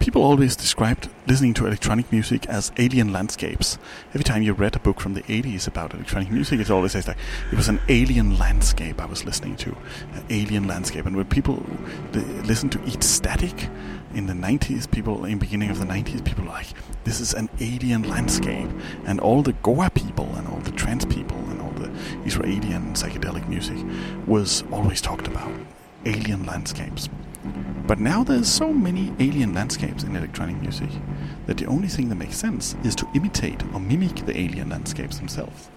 People always described listening to electronic music as alien landscapes. Every time you read a book from the 80s about electronic music, it always says like it was an alien landscape I was listening to, an alien landscape. And when people li- listen to Eat Static in the 90s, people in the beginning of the 90s, people were like, this is an alien landscape. And all the Goa people and all the trance people and all the Israeli and psychedelic music was always talked about alien landscapes. But now there's so many alien landscapes in electronic music that the only thing that makes sense is to imitate or mimic the alien landscapes themselves.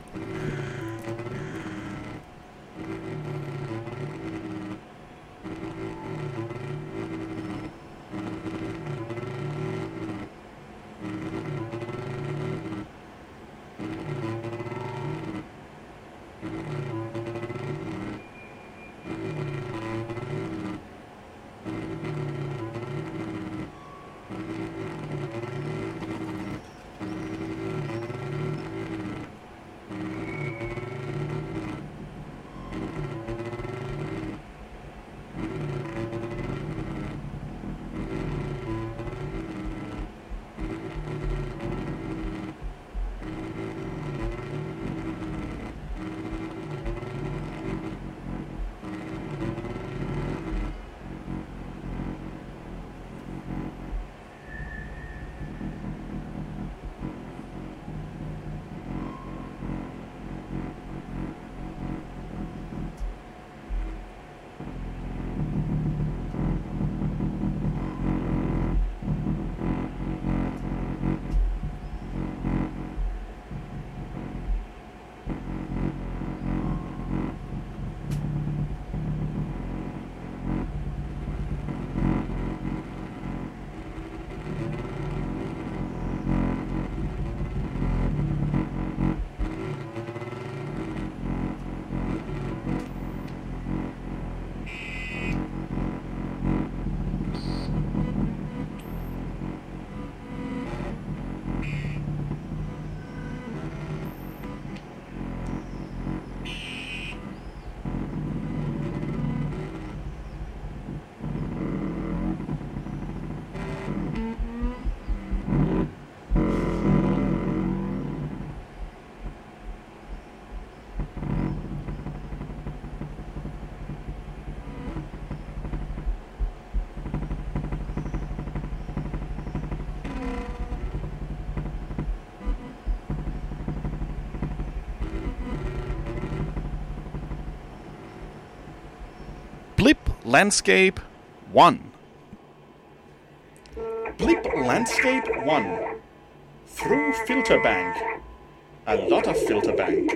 Landscape 1. Blip Landscape 1. Through Filter Bank. A lot of Filter Bank.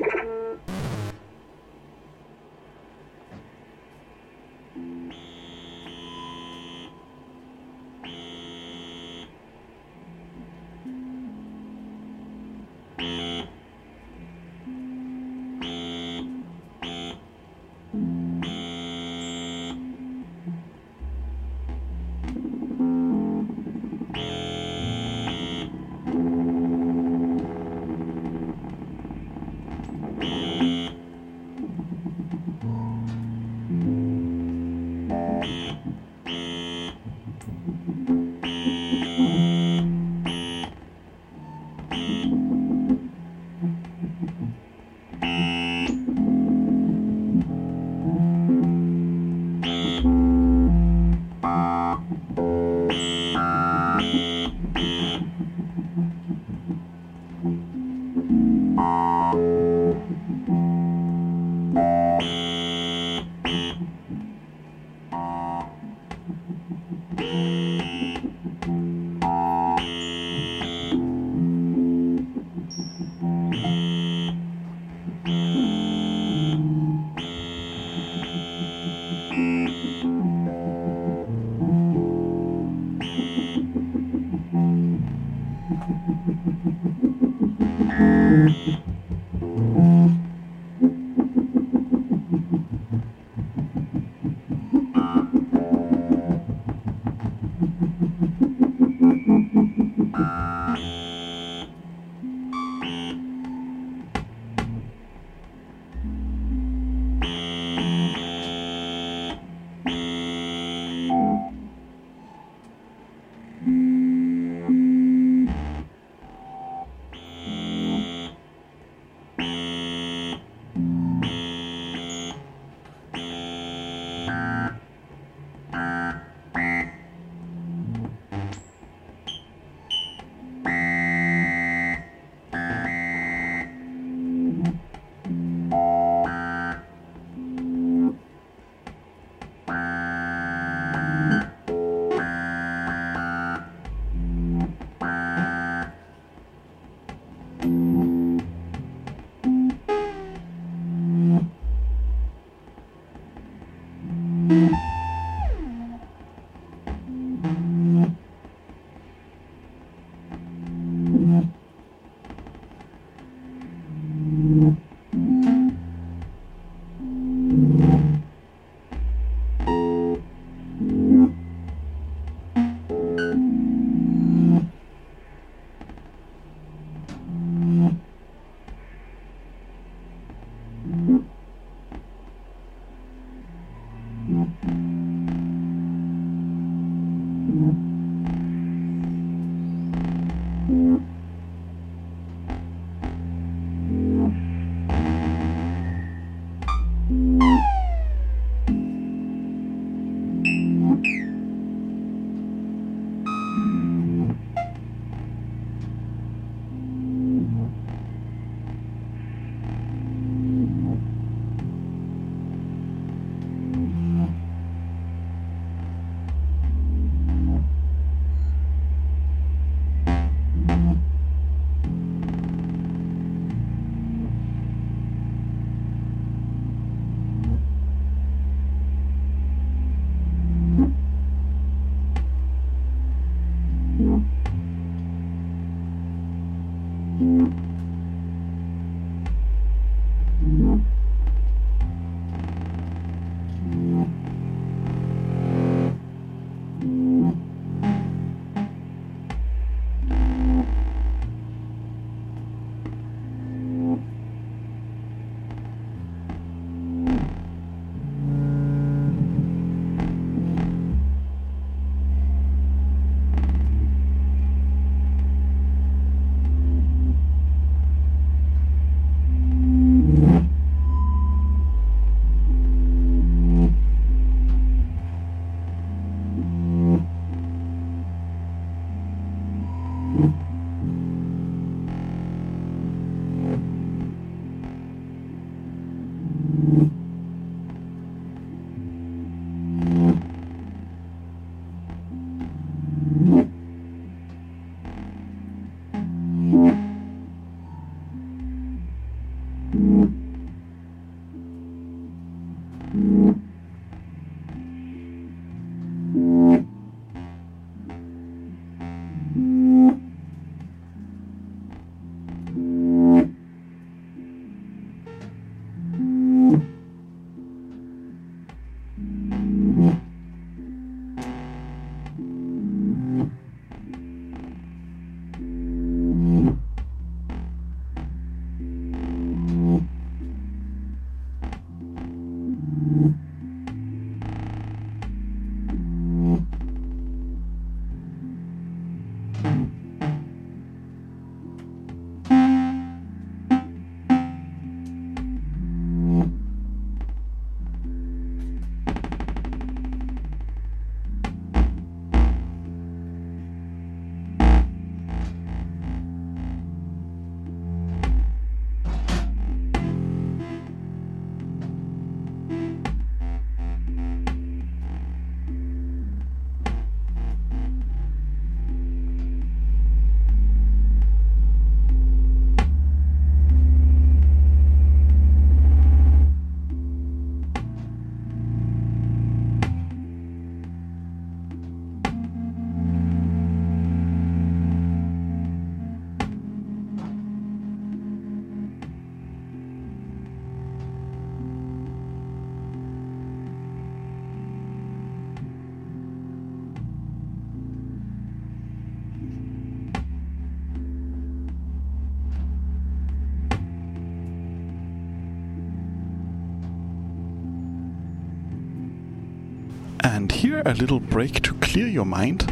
Here a little break to clear your mind,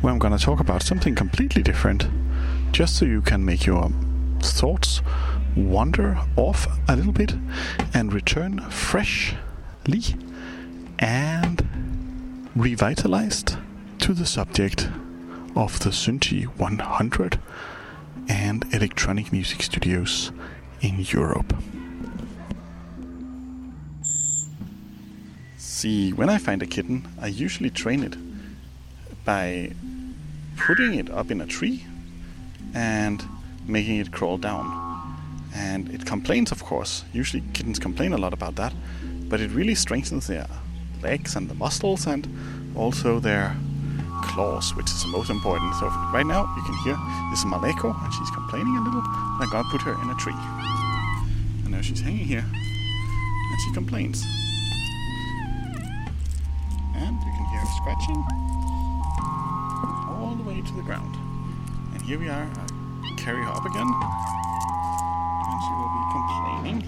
where I'm going to talk about something completely different, just so you can make your thoughts wander off a little bit and return freshly and revitalized to the subject of the Synthi 100 and electronic music studios in Europe. See, when I find a kitten, I usually train it by putting it up in a tree and making it crawl down. And it complains, of course. Usually, kittens complain a lot about that, but it really strengthens their legs and the muscles and also their claws, which is the most important. So, right now, you can hear this is Maleko, and she's complaining a little. I'm gonna put her in a tree. And now she's hanging here, and she complains and you can hear her scratching all the way to the ground. And here we are. I carry her up again, and she will be complaining.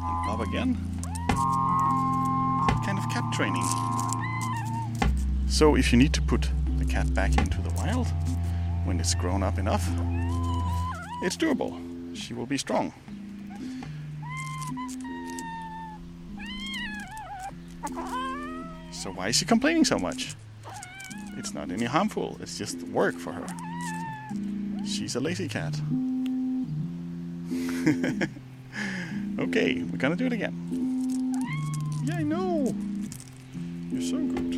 And up again. Kind of cat training. So if you need to put the cat back into the wild when it's grown up enough, it's doable. She will be strong. So why is she complaining so much? It's not any harmful, it's just work for her. She's a lazy cat. okay, we're gonna do it again. Yeah, I know. You're so good.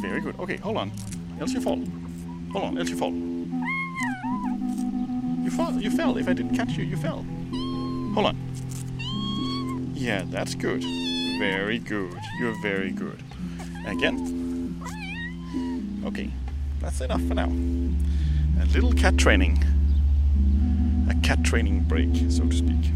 Very good. Okay, hold on. Else you fall. Hold on, else you fall. You fall. You fell. If I didn't catch you, you fell. Hold on. Yeah, that's good. Very good. You're very good. Again. Okay, that's enough for now. A little cat training. A cat training break, so to speak.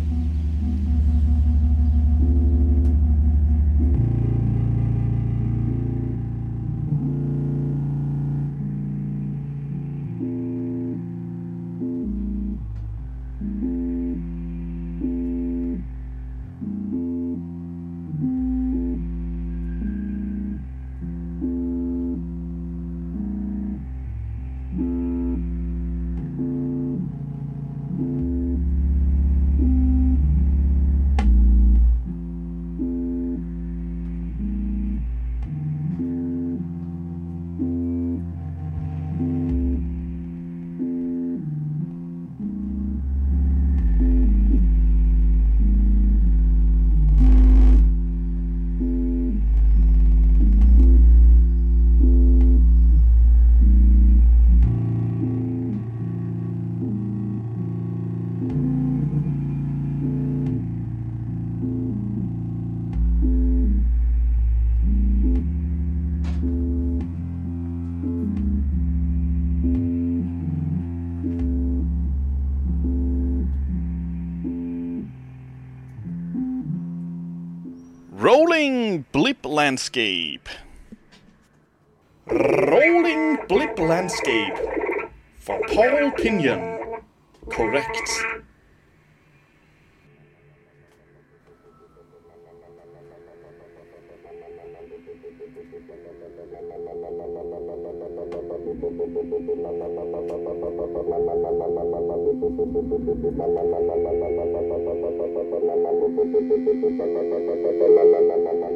Blip landscape. Rolling blip landscape. For Paul Pinion. Correct.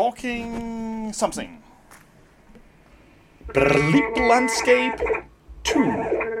Talking something. Blip landscape 2.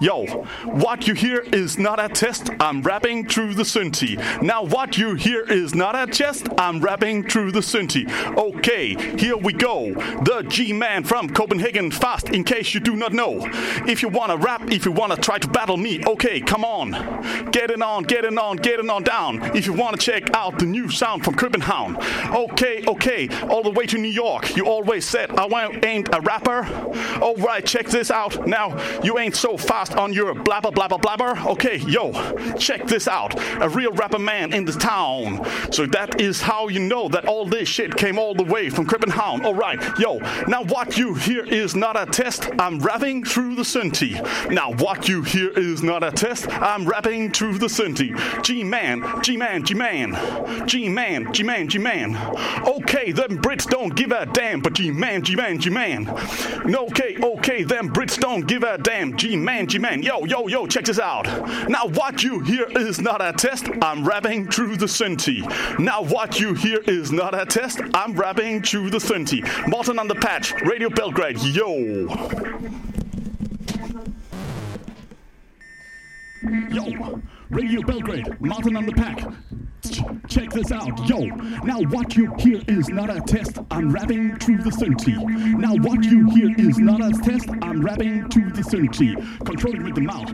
Yo, what you hear is not a test, I'm rapping through the synthi. Now what you hear is not a test, I'm rapping through the synthi. Okay, here we go. The G-Man from Copenhagen, fast in case you do not know. If you wanna rap, if you wanna try to battle me, okay, come on. Get it on, get it on, get it on down. If you wanna check out the new sound from Copenhagen. Okay, okay, all the way to New York. You always said I ain't a rapper. Alright, check this out. Now, you ain't so fast on your blabber, blabber, blabber. Okay, yo, check this out. A real rapper man in the town. So that is how you know that all this shit came all the way from Copenhagen. Alright, yo, now what you hear is not a test. I'm rapping through the synthi. Now what you hear is not a test. I'm rapping through the synthi. G-Man, G-Man, G-Man. G-Man, G-Man, G-Man. Okay, them Brits don't give a damn, but G-Man, G-Man, G-Man. No, okay, okay, them Brits don't give a damn. G-Man, G-Man. Yo, yo, yo, check this out. Now what you hear is not a test. I'm rapping through the synthi. Now what you hear is not a test. I'm rapping through the synthi. Martin on the patch, Radio Belgrade. Yo. Yo, Radio Belgrade, Martin on the pack. Ch- Check this out, yo. Now what you hear is not a test. I'm rapping to the synthi. Now what you hear is not a test. I'm rapping to the synthi. Controlling with the mouth.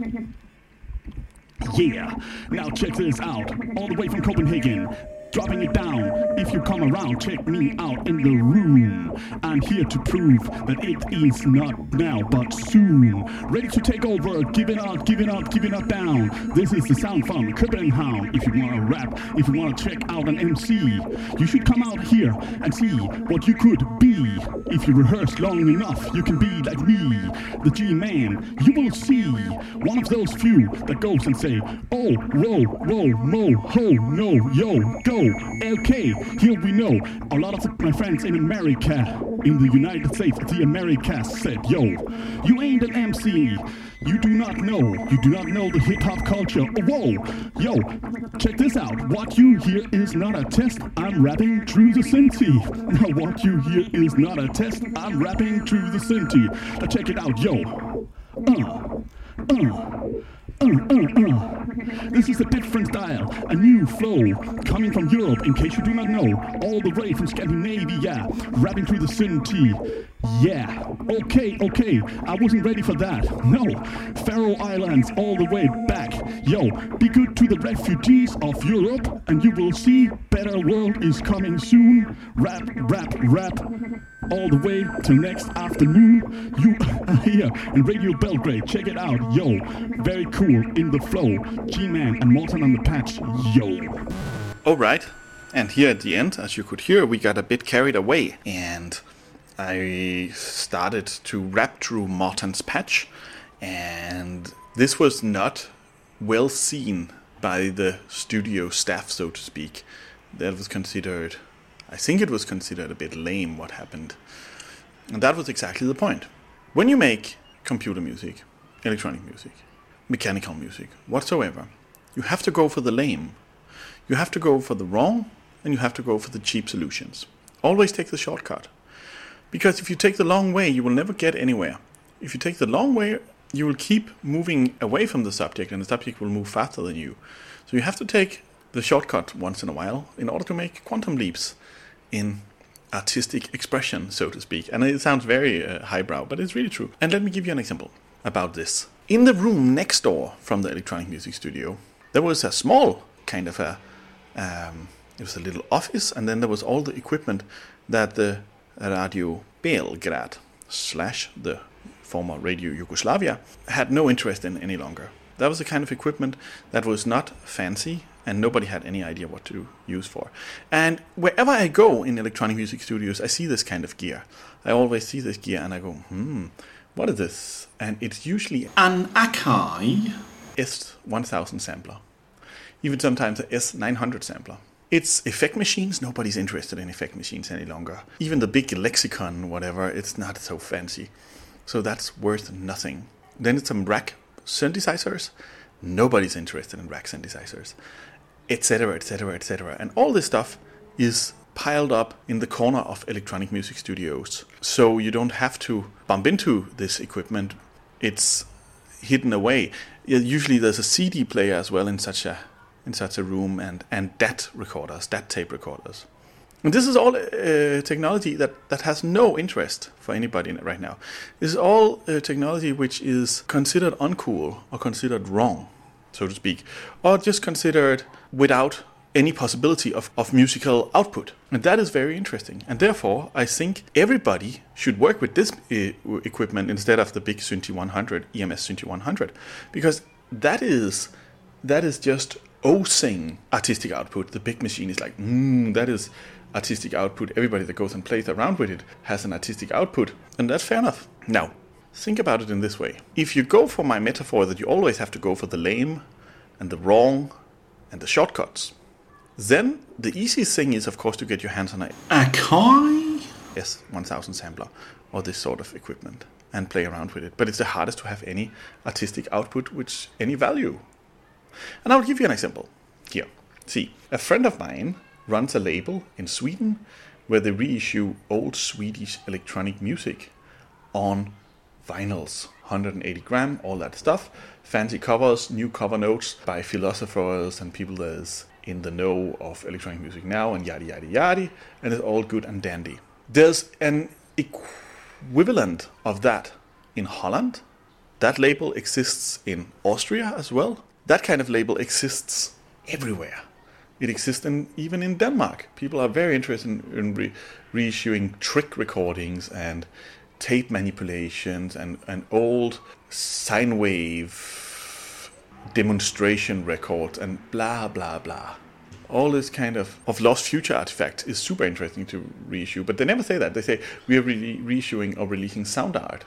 Yeah. Now check this out. All the way from Copenhagen. Dropping it down. If you come around, check me out in the room. I'm here to prove that it is not now, but soon. Ready to take over. Giving up, giving up, giving up down. This is the sound from Copenhagen. If you want to rap, if you want to check out an MC, you should come out here and see what you could be. If you rehearse long enough, you can be like me, the G-Man. You will see one of those few that goes and say, Oh, whoa, whoa, mo, ho, no, yo, go. Okay, here we know. A lot of my friends in America, in the United States, the Americas said, Yo, you ain't an MC. You do not know. You do not know the hip hop culture. Whoa, yo, check this out. What you hear is not a test. I'm rapping through the synthi. Now, what you hear is not a test. I'm rapping through the synthi. Now, check it out, yo. Uh, uh. This is a different style, a new flow coming from Europe. In case you do not know, all the way from Scandinavia, rapping through the synthi. Yeah, okay, okay. I wasn't ready for that. No, Faroe Islands all the way back. Yo, be good to the refugees of Europe, and you will see better world is coming soon. Rap, rap, rap. All the way till next afternoon. You are here in Radio Belgrade. Check it out, yo. Very cool in the flow. G-Man and Morton on the patch, yo. Alright, and here at the end, as you could hear, we got a bit carried away, and I started to rap through Martin's patch, and this was not well seen by the studio staff, so to speak. That was considered, I think it was considered a bit lame what happened. And that was exactly the point. When you make computer music, electronic music, mechanical music, whatsoever, you have to go for the lame. You have to go for the wrong and you have to go for the cheap solutions. Always take the shortcut. Because if you take the long way, you will never get anywhere. If you take the long way, you will keep moving away from the subject and the subject will move faster than you. So you have to take the shortcut once in a while in order to make quantum leaps in artistic expression, so to speak. And it sounds very uh, highbrow, but it's really true. And let me give you an example about this. In the room next door from the electronic music studio, there was a small kind of a, um, it was a little office, and then there was all the equipment that the Radio Belgrade slash the former Radio Yugoslavia had no interest in any longer. That was the kind of equipment that was not fancy and nobody had any idea what to use for. And wherever I go in electronic music studios, I see this kind of gear. I always see this gear and I go, hmm, what is this? And it's usually An Akai. S1000 sampler, even sometimes a S900 sampler. It's effect machines. Nobody's interested in effect machines any longer. Even the big Lexicon, whatever, it's not so fancy. So that's worth nothing. Then it's some rack synthesizers Nobody's interested in rack synthesizers, etc., etc., etc. And all this stuff is piled up in the corner of electronic music studios. So you don't have to bump into this equipment. It's hidden away. Usually there's a CD player as well in such a in such a room and and DAT recorders, DAT tape recorders. And this is all uh, technology that, that has no interest for anybody right now. This is all uh, technology which is considered uncool or considered wrong, so to speak, or just considered without any possibility of, of musical output. And that is very interesting. And therefore, I think everybody should work with this uh, equipment instead of the big Synthi 100, EMS Synthi 100, because that is that is just osing artistic output. The big machine is like, mm, that is artistic output. Everybody that goes and plays around with it has an artistic output, and that's fair enough. Now, think about it in this way. If you go for my metaphor that you always have to go for the lame and the wrong and the shortcuts, then the easiest thing is, of course, to get your hands on a Akai? Yes, 1000 sampler or this sort of equipment and play around with it. But it's the hardest to have any artistic output which any value. And I'll give you an example here. See, a friend of mine runs a label in Sweden where they reissue old Swedish electronic music on vinyls, 180 gram, all that stuff, fancy covers, new cover notes by philosophers and people that is in the know of electronic music now, and yada yada yada, and it's all good and dandy. There's an equivalent of that in Holland. That label exists in Austria as well. That kind of label exists everywhere. It exists in, even in Denmark. People are very interested in, re- reissuing trick recordings and tape manipulations and, and old sine wave demonstration records and blah blah blah. All this kind of, of lost future artifact is super interesting to reissue, but they never say that. They say we are re- reissuing or releasing sound art.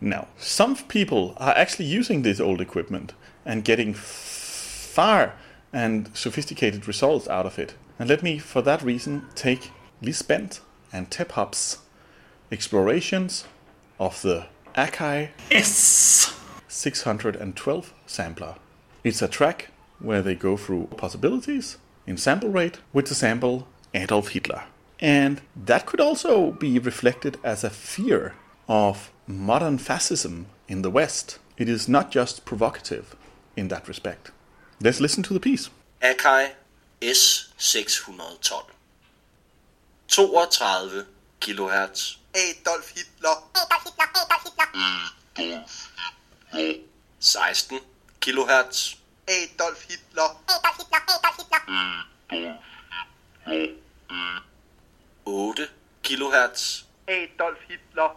Now, some people are actually using this old equipment and getting far and sophisticated results out of it. And let me, for that reason, take Lis Bent and Tephop's explorations of the Akai S. 612 sampler. It's a track where they go through possibilities in sample rate with the sample Adolf Hitler. And that could also be reflected as a fear of modern fascism in the West. It is not just provocative in that respect. Let's listen to the piece. Akai S612. 32 kHz. Adolf Hitler. Adolf Hitler. Adolf Hitler. 16 kHz. Adolf Hitler. Adolf Hitler. Adolf Hitler. 8 kHz. Adolf Hitler.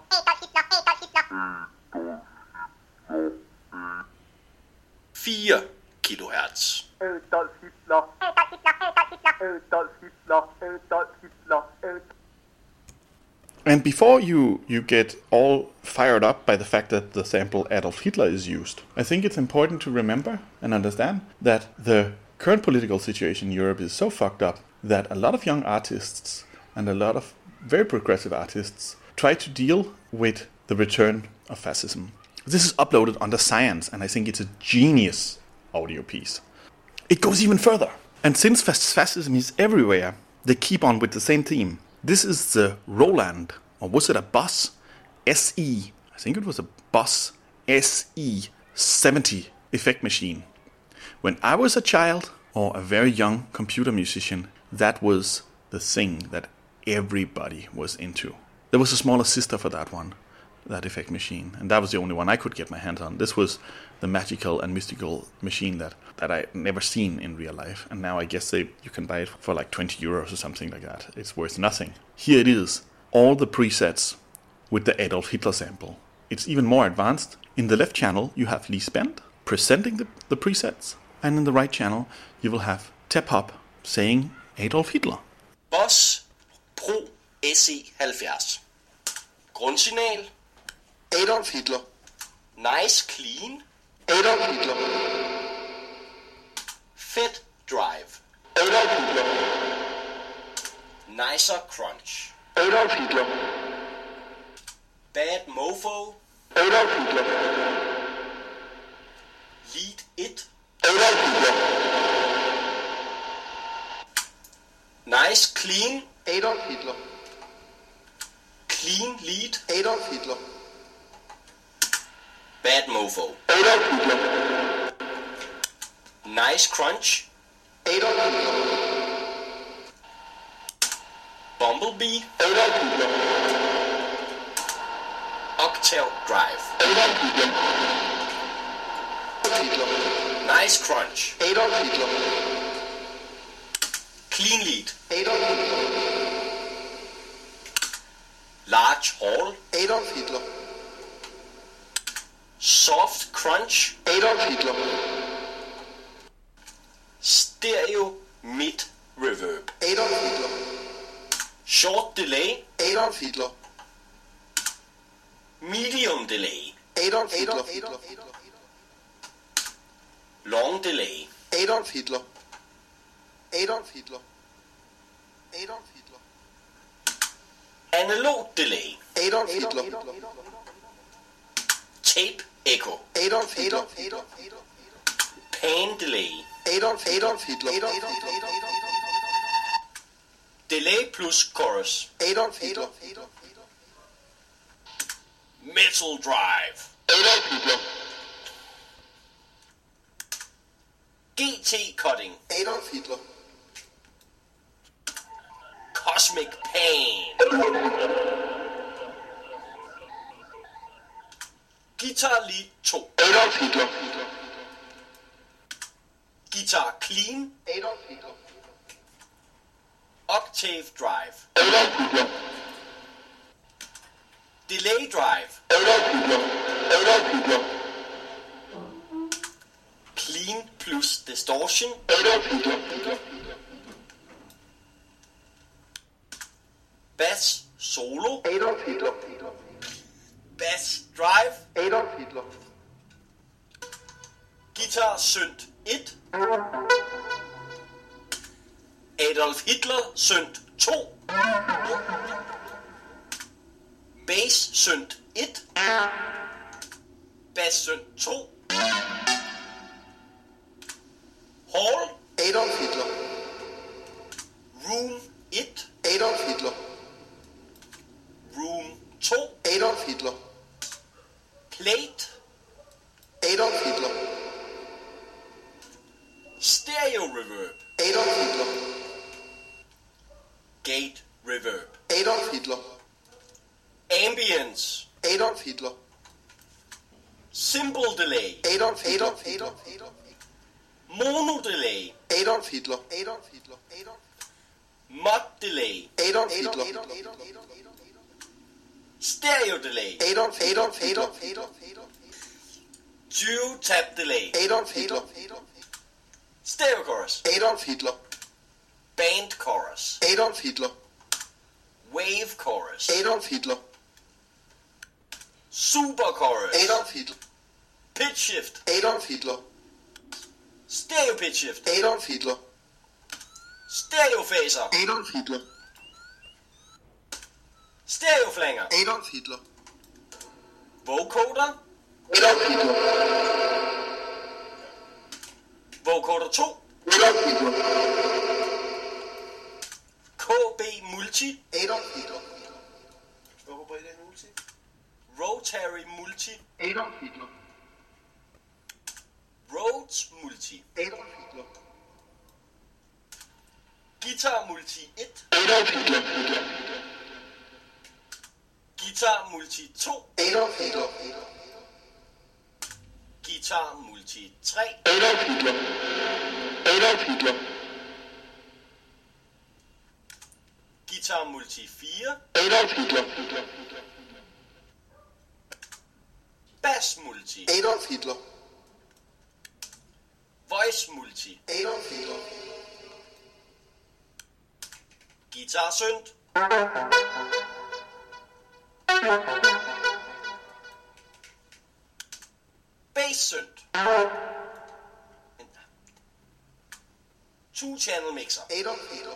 4 kHz. Adolf Hitler. Adolf Hitler. Adolf Hitler. Adolf And before you, you get all fired up by the fact that the sample Adolf Hitler is used, I think it's important to remember and understand that the current political situation in Europe is so fucked up that a lot of young artists and a lot of very progressive artists try to deal with the return of fascism. This is uploaded under Science, and I think it's a genius audio piece. It goes even further. And since fascism is everywhere, they keep on with the same theme. This is the Roland, or was it a Boss SE? I think it was a Boss SE 70 effect machine. When I was a child or a very young computer musician, that was the thing that everybody was into. There was a smaller sister for that one, that effect machine, and that was the only one I could get my hands on. This was the magical and mystical machine that, that I never seen in real life, and now I guess they, you can buy it for like 20 euros or something like that. It's worth nothing. Here it is, all the presets with the Adolf Hitler sample. It's even more advanced. In the left channel, you have Lee Spent presenting the, the presets, and in the right channel, you will have Tep Hop saying Adolf Hitler. Boss Pro SE70. Grundsignal. Adolf Hitler. Nice clean. Adolf Hitler. Fed drive. Adolf Hitler. Nicer crunch. Adolf Hitler. Bad mofo. Adolf Hitler. Lead it. Adolf Hitler. Nice clean. Adolf Hitler. Clean lead. Adolf Hitler. Bad mofo. Adolf Hitler. Nice crunch. Adolf Hitler. Bumblebee. Adolf Hitler. Octave drive. Adolf Hitler. Nice crunch. Adolf Hitler. Clean lead. Adolf Hitler. Large hall. Adolf Hitler. Soft crunch. Adolf Hitler. Stereo mid reverb. Adolf Hitler. Short delay. Adolf Hitler. Medium delay. Adolf Hitler. Long delay. Adolf Hitler. Adolf Hitler. Adolf Hitler. Analog delay. Adolf Hitler. Tape echo. Adolf Hitler. Pan delay. Adolf Adolf Hitler. Delay plus chorus. Adolf Hitler. Metal drive. Adolf Hitler. GT cutting. Adolf Hitler. Cosmic pain. Guitar lead 2. Adolf Hitler. Guitar clean. Adolf Hitler. Octave drive. Adolf Hitler. Delay drive. Adolf Hitler. Adolf Hitler. Clean plus distortion. Adolf Hitler. Bass solo. Adolf Hitler. Bass drive. Adolf Hitler. Guitar synt 1. Adolf Hitler synt 2. Bass synt 1. Bass synt 2. Hall. Adolf Hitler. Room 1. Adolf Hitler. Room 2. Adolf Hitler. Plate. Adolf Hitler. Stereo reverb. Adolf Hitler. Gate reverb. Adolf Hitler. Ambience. Adolf Hitler. Simple delay. Adolf Adolf Adolf Adolf Mono delay. Adolf Hitler. Adolf Hitler. Adolf Mod delay. Adolf Hitler. Stereo delay. Adolf Adolf Adolf Adolf Adolf Duo tap delay. Adolf Hitler. Stereo chorus. Adolf Hitler. Band chorus. Adolf Hitler. Wave chorus. Adolf Hitler. Super chorus. Adolf Hitler. Pitch shift. Adolf Hitler. Stereo pitch shift. Adolf Hitler. Stereo phaser. Adolf Hitler. Stereo flanger. Adolf Hitler. Vocoder. Adolf Hitler. Vocoder 2. Adolf Hitler. KB multi. Adolf Hitler. Rotary multi. Adolf Hitler. Rhodes multi. Adolf Hitler. Guitar multi 1. Adolf Hitler. Guitar multi 2. Adolf Hitler. Guitar multi 3. Adolf Hitler. Adolf Hitler. Guitar multi 4. Adolf Hitler. Bass multi. Adolf Hitler. Voice multi. Adolf Hitler. Guitar synt. Bass synt. Two channel mixer. Adolf Hitler.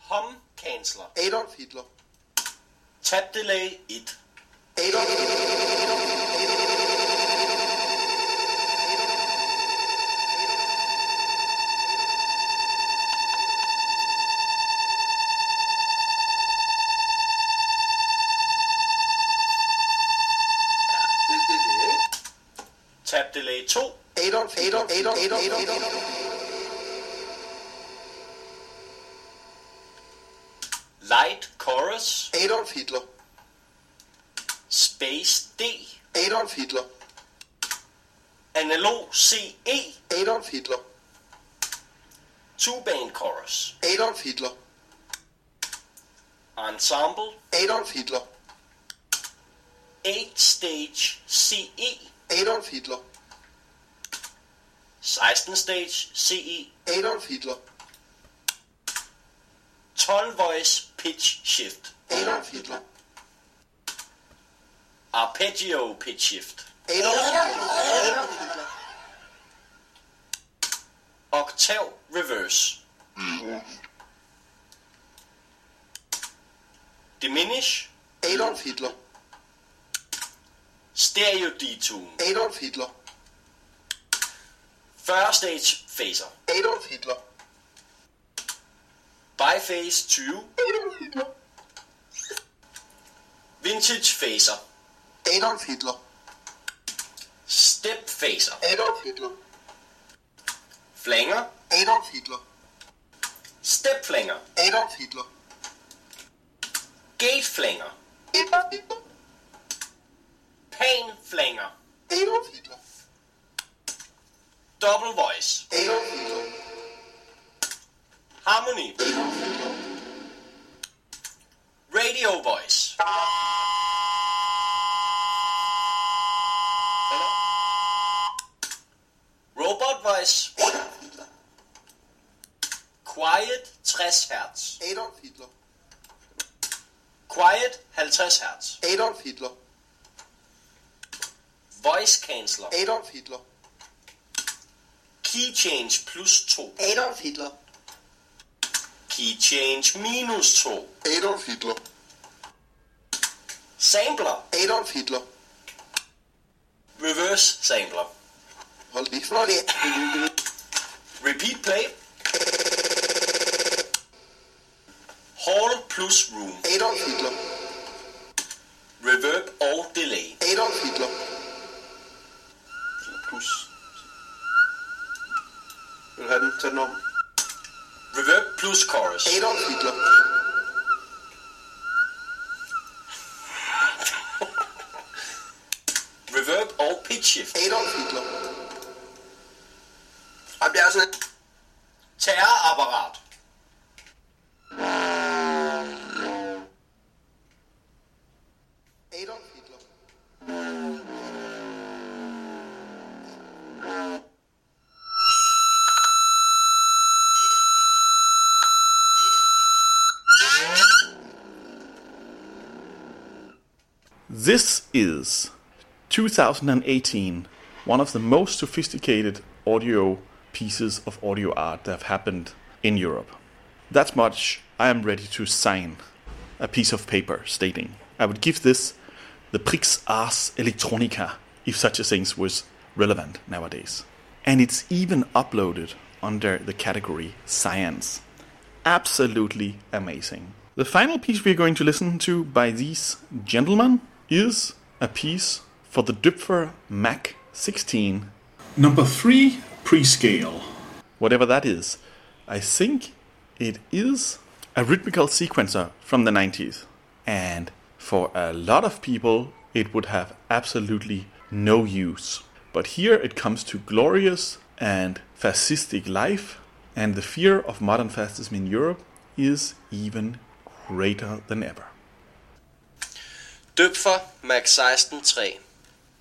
Hum canceller. Adolf Hitler. Tap delay 1. Adolf Hitler. 2. Adolf, Adolf, Adolf, Adolf, Adolf. Light Chorus. Adolf Hitler. Space D. Adolf Hitler. Analog CE. Adolf Hitler. Two band chorus. Adolf Hitler. Ensemble. Adolf Hitler. 8 stage CE. Adolf Hitler. 16 stage CE. Adolf Hitler. 12 voice pitch shift. Adolf Hitler. Arpeggio pitch shift. Adolf Hitler. Adolf Hitler. Octave reverse. Diminish. Adolf Hitler. Stereo detune. Adolf Hitler. First stage phaser. Adolf Hitler. Biphase 20. Adolf Hitler. Vintage phaser. Adolf Hitler. Step phaser. Adolf Hitler. Flanger. Adolf Hitler. Step flanger. Adolf Hitler. Gate flanger. Adolf Hitler. Pan flanger. Adolf Hitler. Double voice. Adolf Hitler. Harmony. Radio voice. Robot voice. Quiet 60 Hz. Adolf Hitler. Quiet 50 Hz. Adolf Hitler. Voice canceller. Adolf Hitler. Key change plus 2. Adolf Hitler. Key change minus 2. Adolf Hitler. Sampler. Adolf Hitler. Reverse sampler. Hold lige for det. Repeat play. Hall plus room. Adolf Hitler. Reverb og delay. Adolf Hitler. Plus. Vil du have den? Tag den om. Reverb plus chorus. Adolf Hitler. Reverb og pitch shift. Adolf Hitler. Og det er sådan et Terrorapparat. This is 2018, one of the most sophisticated audio pieces of audio art that have happened in Europe. That much I am ready to sign a piece of paper stating I would give this the Prix Ars Electronica if such a thing was relevant nowadays. And it's even uploaded under the category science. Absolutely amazing. The final piece we're going to listen to by these gentlemen is a piece for the Doepfer MAQ 16, Number three, pre-scale. whatever that is. I think it is a rhythmical sequencer from the 90s. And for a lot of people, it would have absolutely no use. But here it comes to glorious and fascistic life, and the fear of modern fascism in Europe is even greater than ever. Døbfer Max 16 3.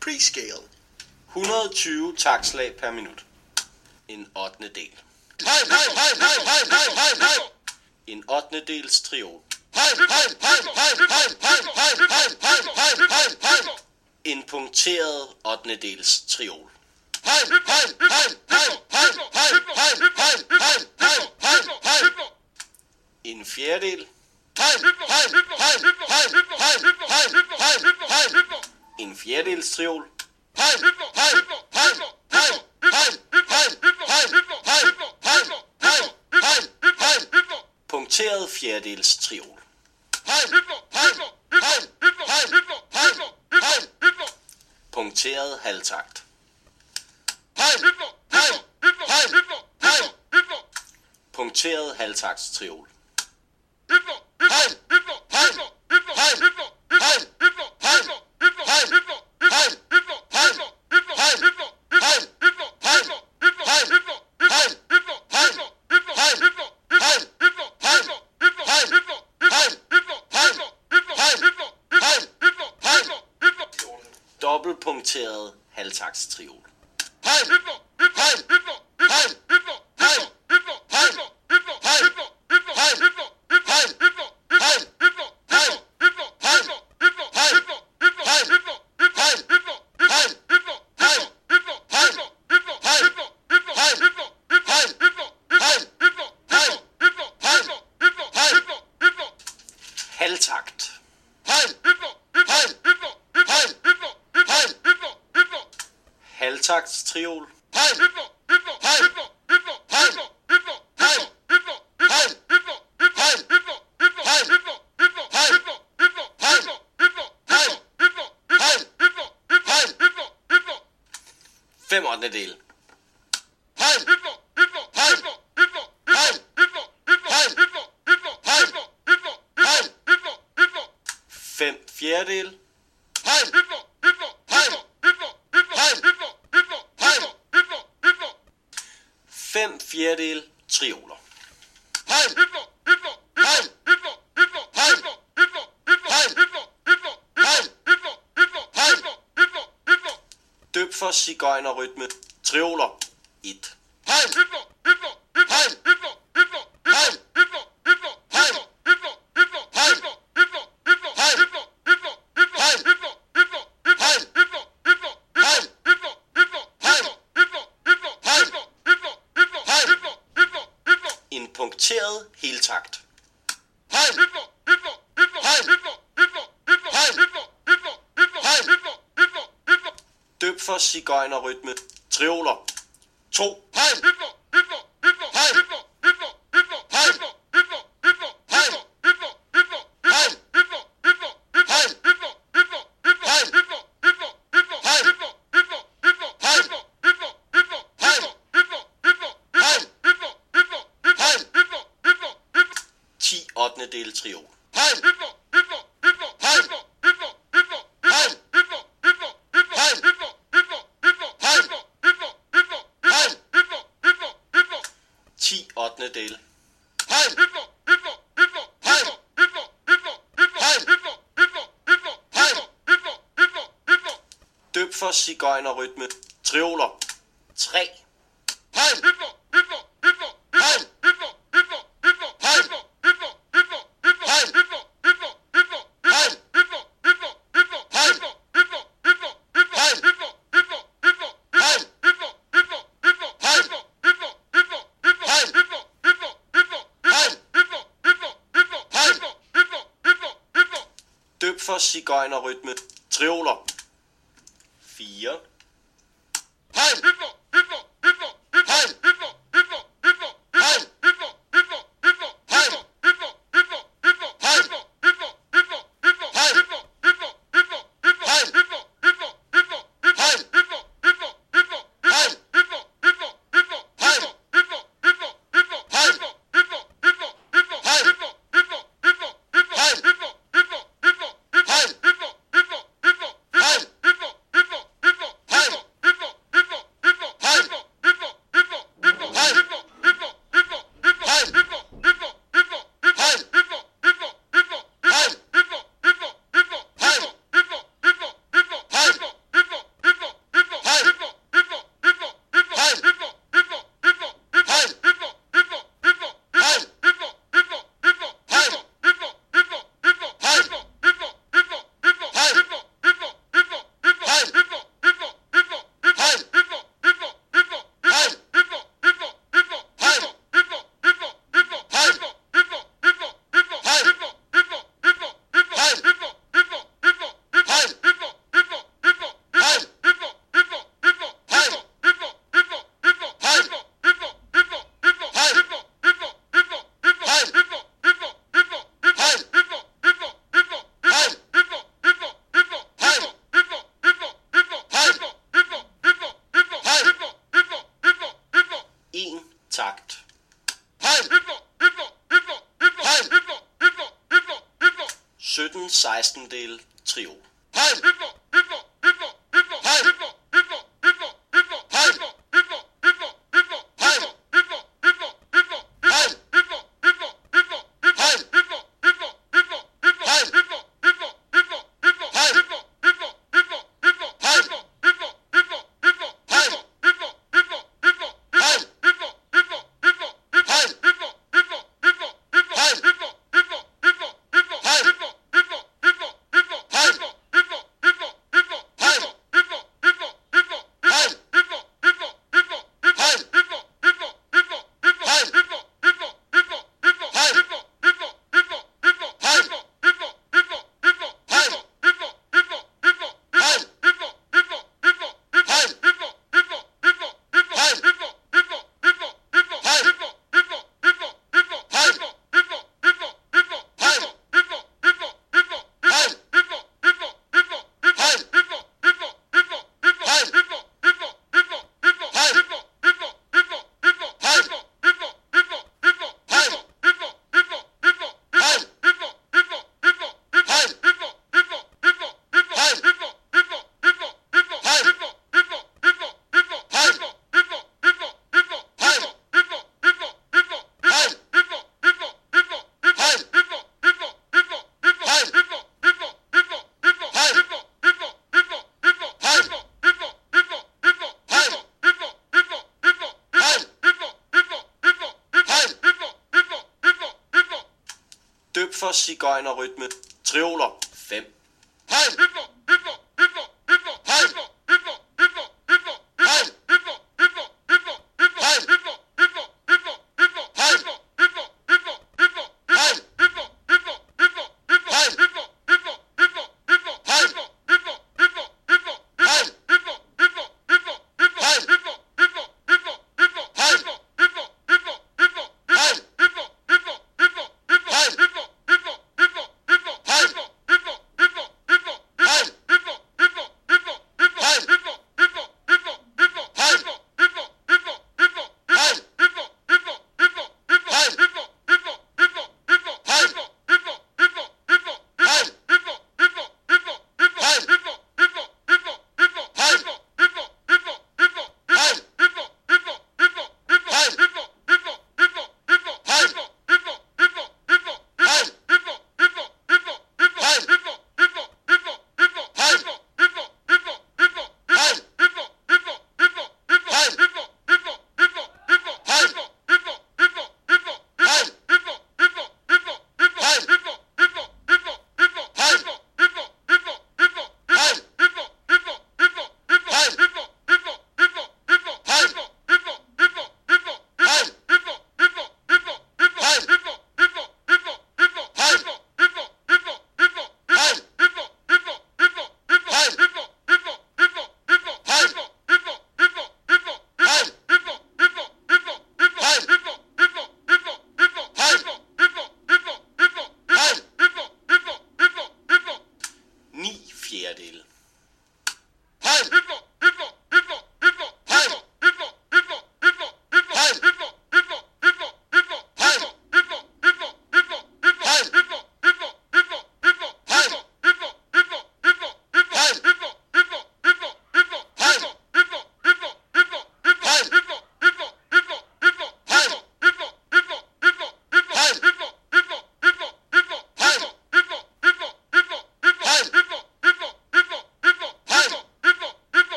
Prescale. 120 takslag per minut. En 8. del. En 8. dels triol. En punkteret 8. dels triol. En fjerdedel en fjerdedels triol. Punkteret fjerdedels triol. Punkteret halvtakt. Punkteret halvtaktstriol. Hitler! dobbeltpunkteret halvtakstriol. For cigøjnerrytme. Steiner-rytme. Trioler. 3. Heil! Hitler! Hitler! Hitler! Heil! Hitler! Hitler! Hitler! Heil! Hitler! Hitler! Hitler! Heil! Hitler! Hitler! Hitler! Heil! Hitler! Hitler! Hitler! Heil! Hitler! Hitler! Hitler! Hitler! Heil! Hitler! Hitler! Hitler! Heil! Hitler! Hitler! Hitler! Heil! Hitler! Hitler! Hitler! Hitler! Heil! Hitler! Hitler! Hitler! Heil! Hitler! Hitler! Hitler! Heil! Hitler! Hitler! Hitler! Døb for cigøjnerrytme. Trioler. gar einer rollt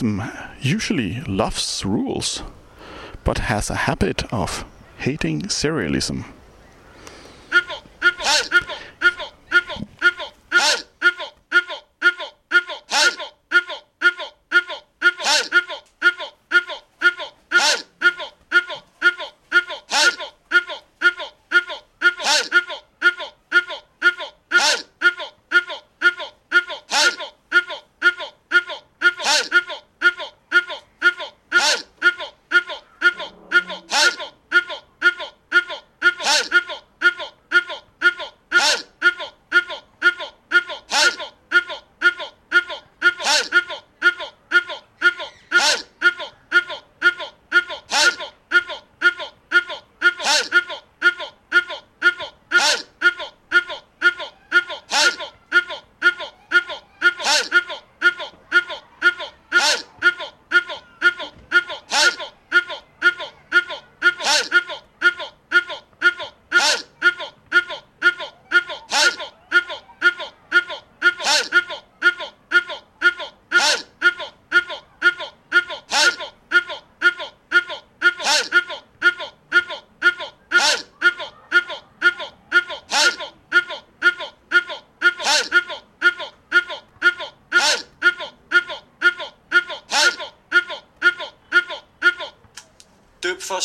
Marxism usually loves rules, but has a habit of hating serialism.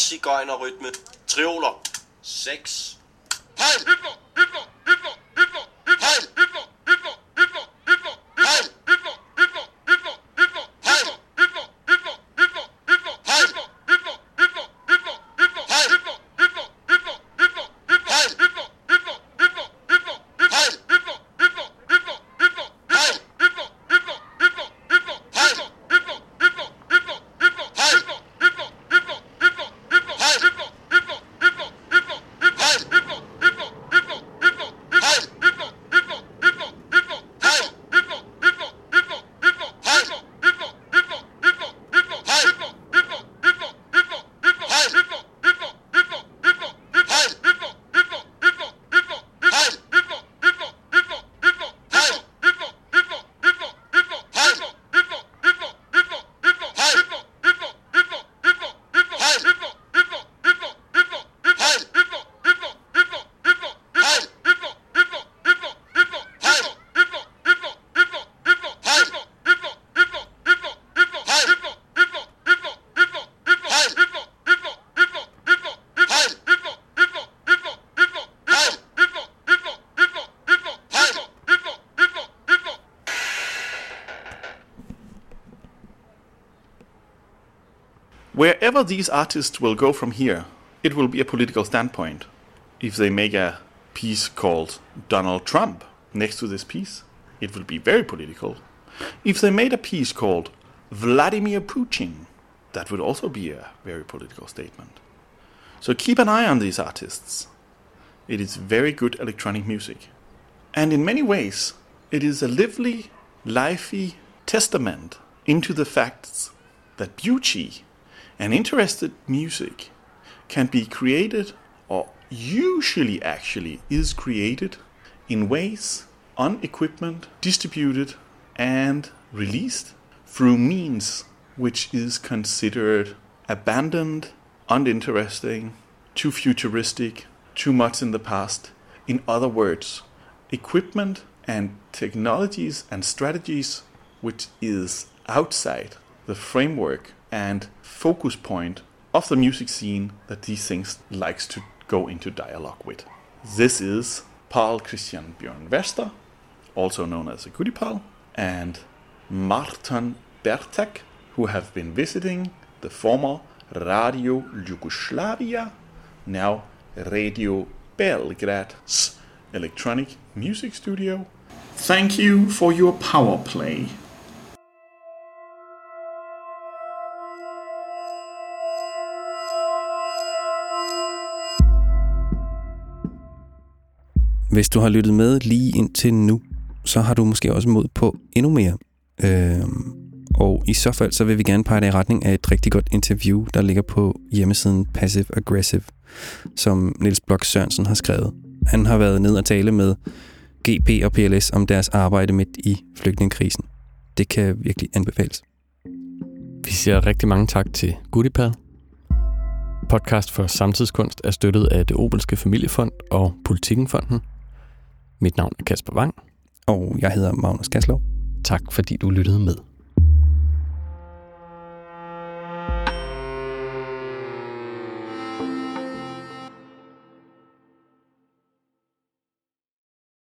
Cigøjnerrytme. Trioler. 6. Wherever these artists will go from here, it will be a political standpoint. If they make a piece called Donald Trump next to this piece, it will be very political. If they made a piece called Vladimir Putin, that would also be a very political statement. So keep an eye on these artists. It is very good electronic music. And in many ways, it is a lively, lively testament into the facts that beauty and interested music can be created, or usually actually is created, in ways on equipment distributed and released through means which is considered abandoned, uninteresting, too futuristic, too much in the past. In other words, equipment and technologies and strategies which is outside the framework and focus point of the music scene that these things likes to go into dialogue with. This is Parl Kristian Bjørn Vester, also known as a Goody and Martin Bertek, who have been visiting the former Radio Yugoslavia, now Radio Belgrade's electronic music studio. Thank you for your power play. Hvis du har lyttet med lige indtil nu, så har du måske også mod på endnu mere. Øhm, og i så fald, så vil vi gerne pege dig i retning af et rigtig godt interview, der ligger på hjemmesiden Passive Aggressive, som Niels Blok Sørensen har skrevet. Han har været ned og tale med GP og PLS om deres arbejde midt i flygtningekrisen. Det kan virkelig anbefales. Vi siger rigtig mange tak til Goodipad. Podcast for samtidskunst er støttet af det Obelske Familiefond og Politikenfonden. Mit navn er Kasper Wang. Og jeg hedder Magnus Gaslov. Tak fordi du lyttede med.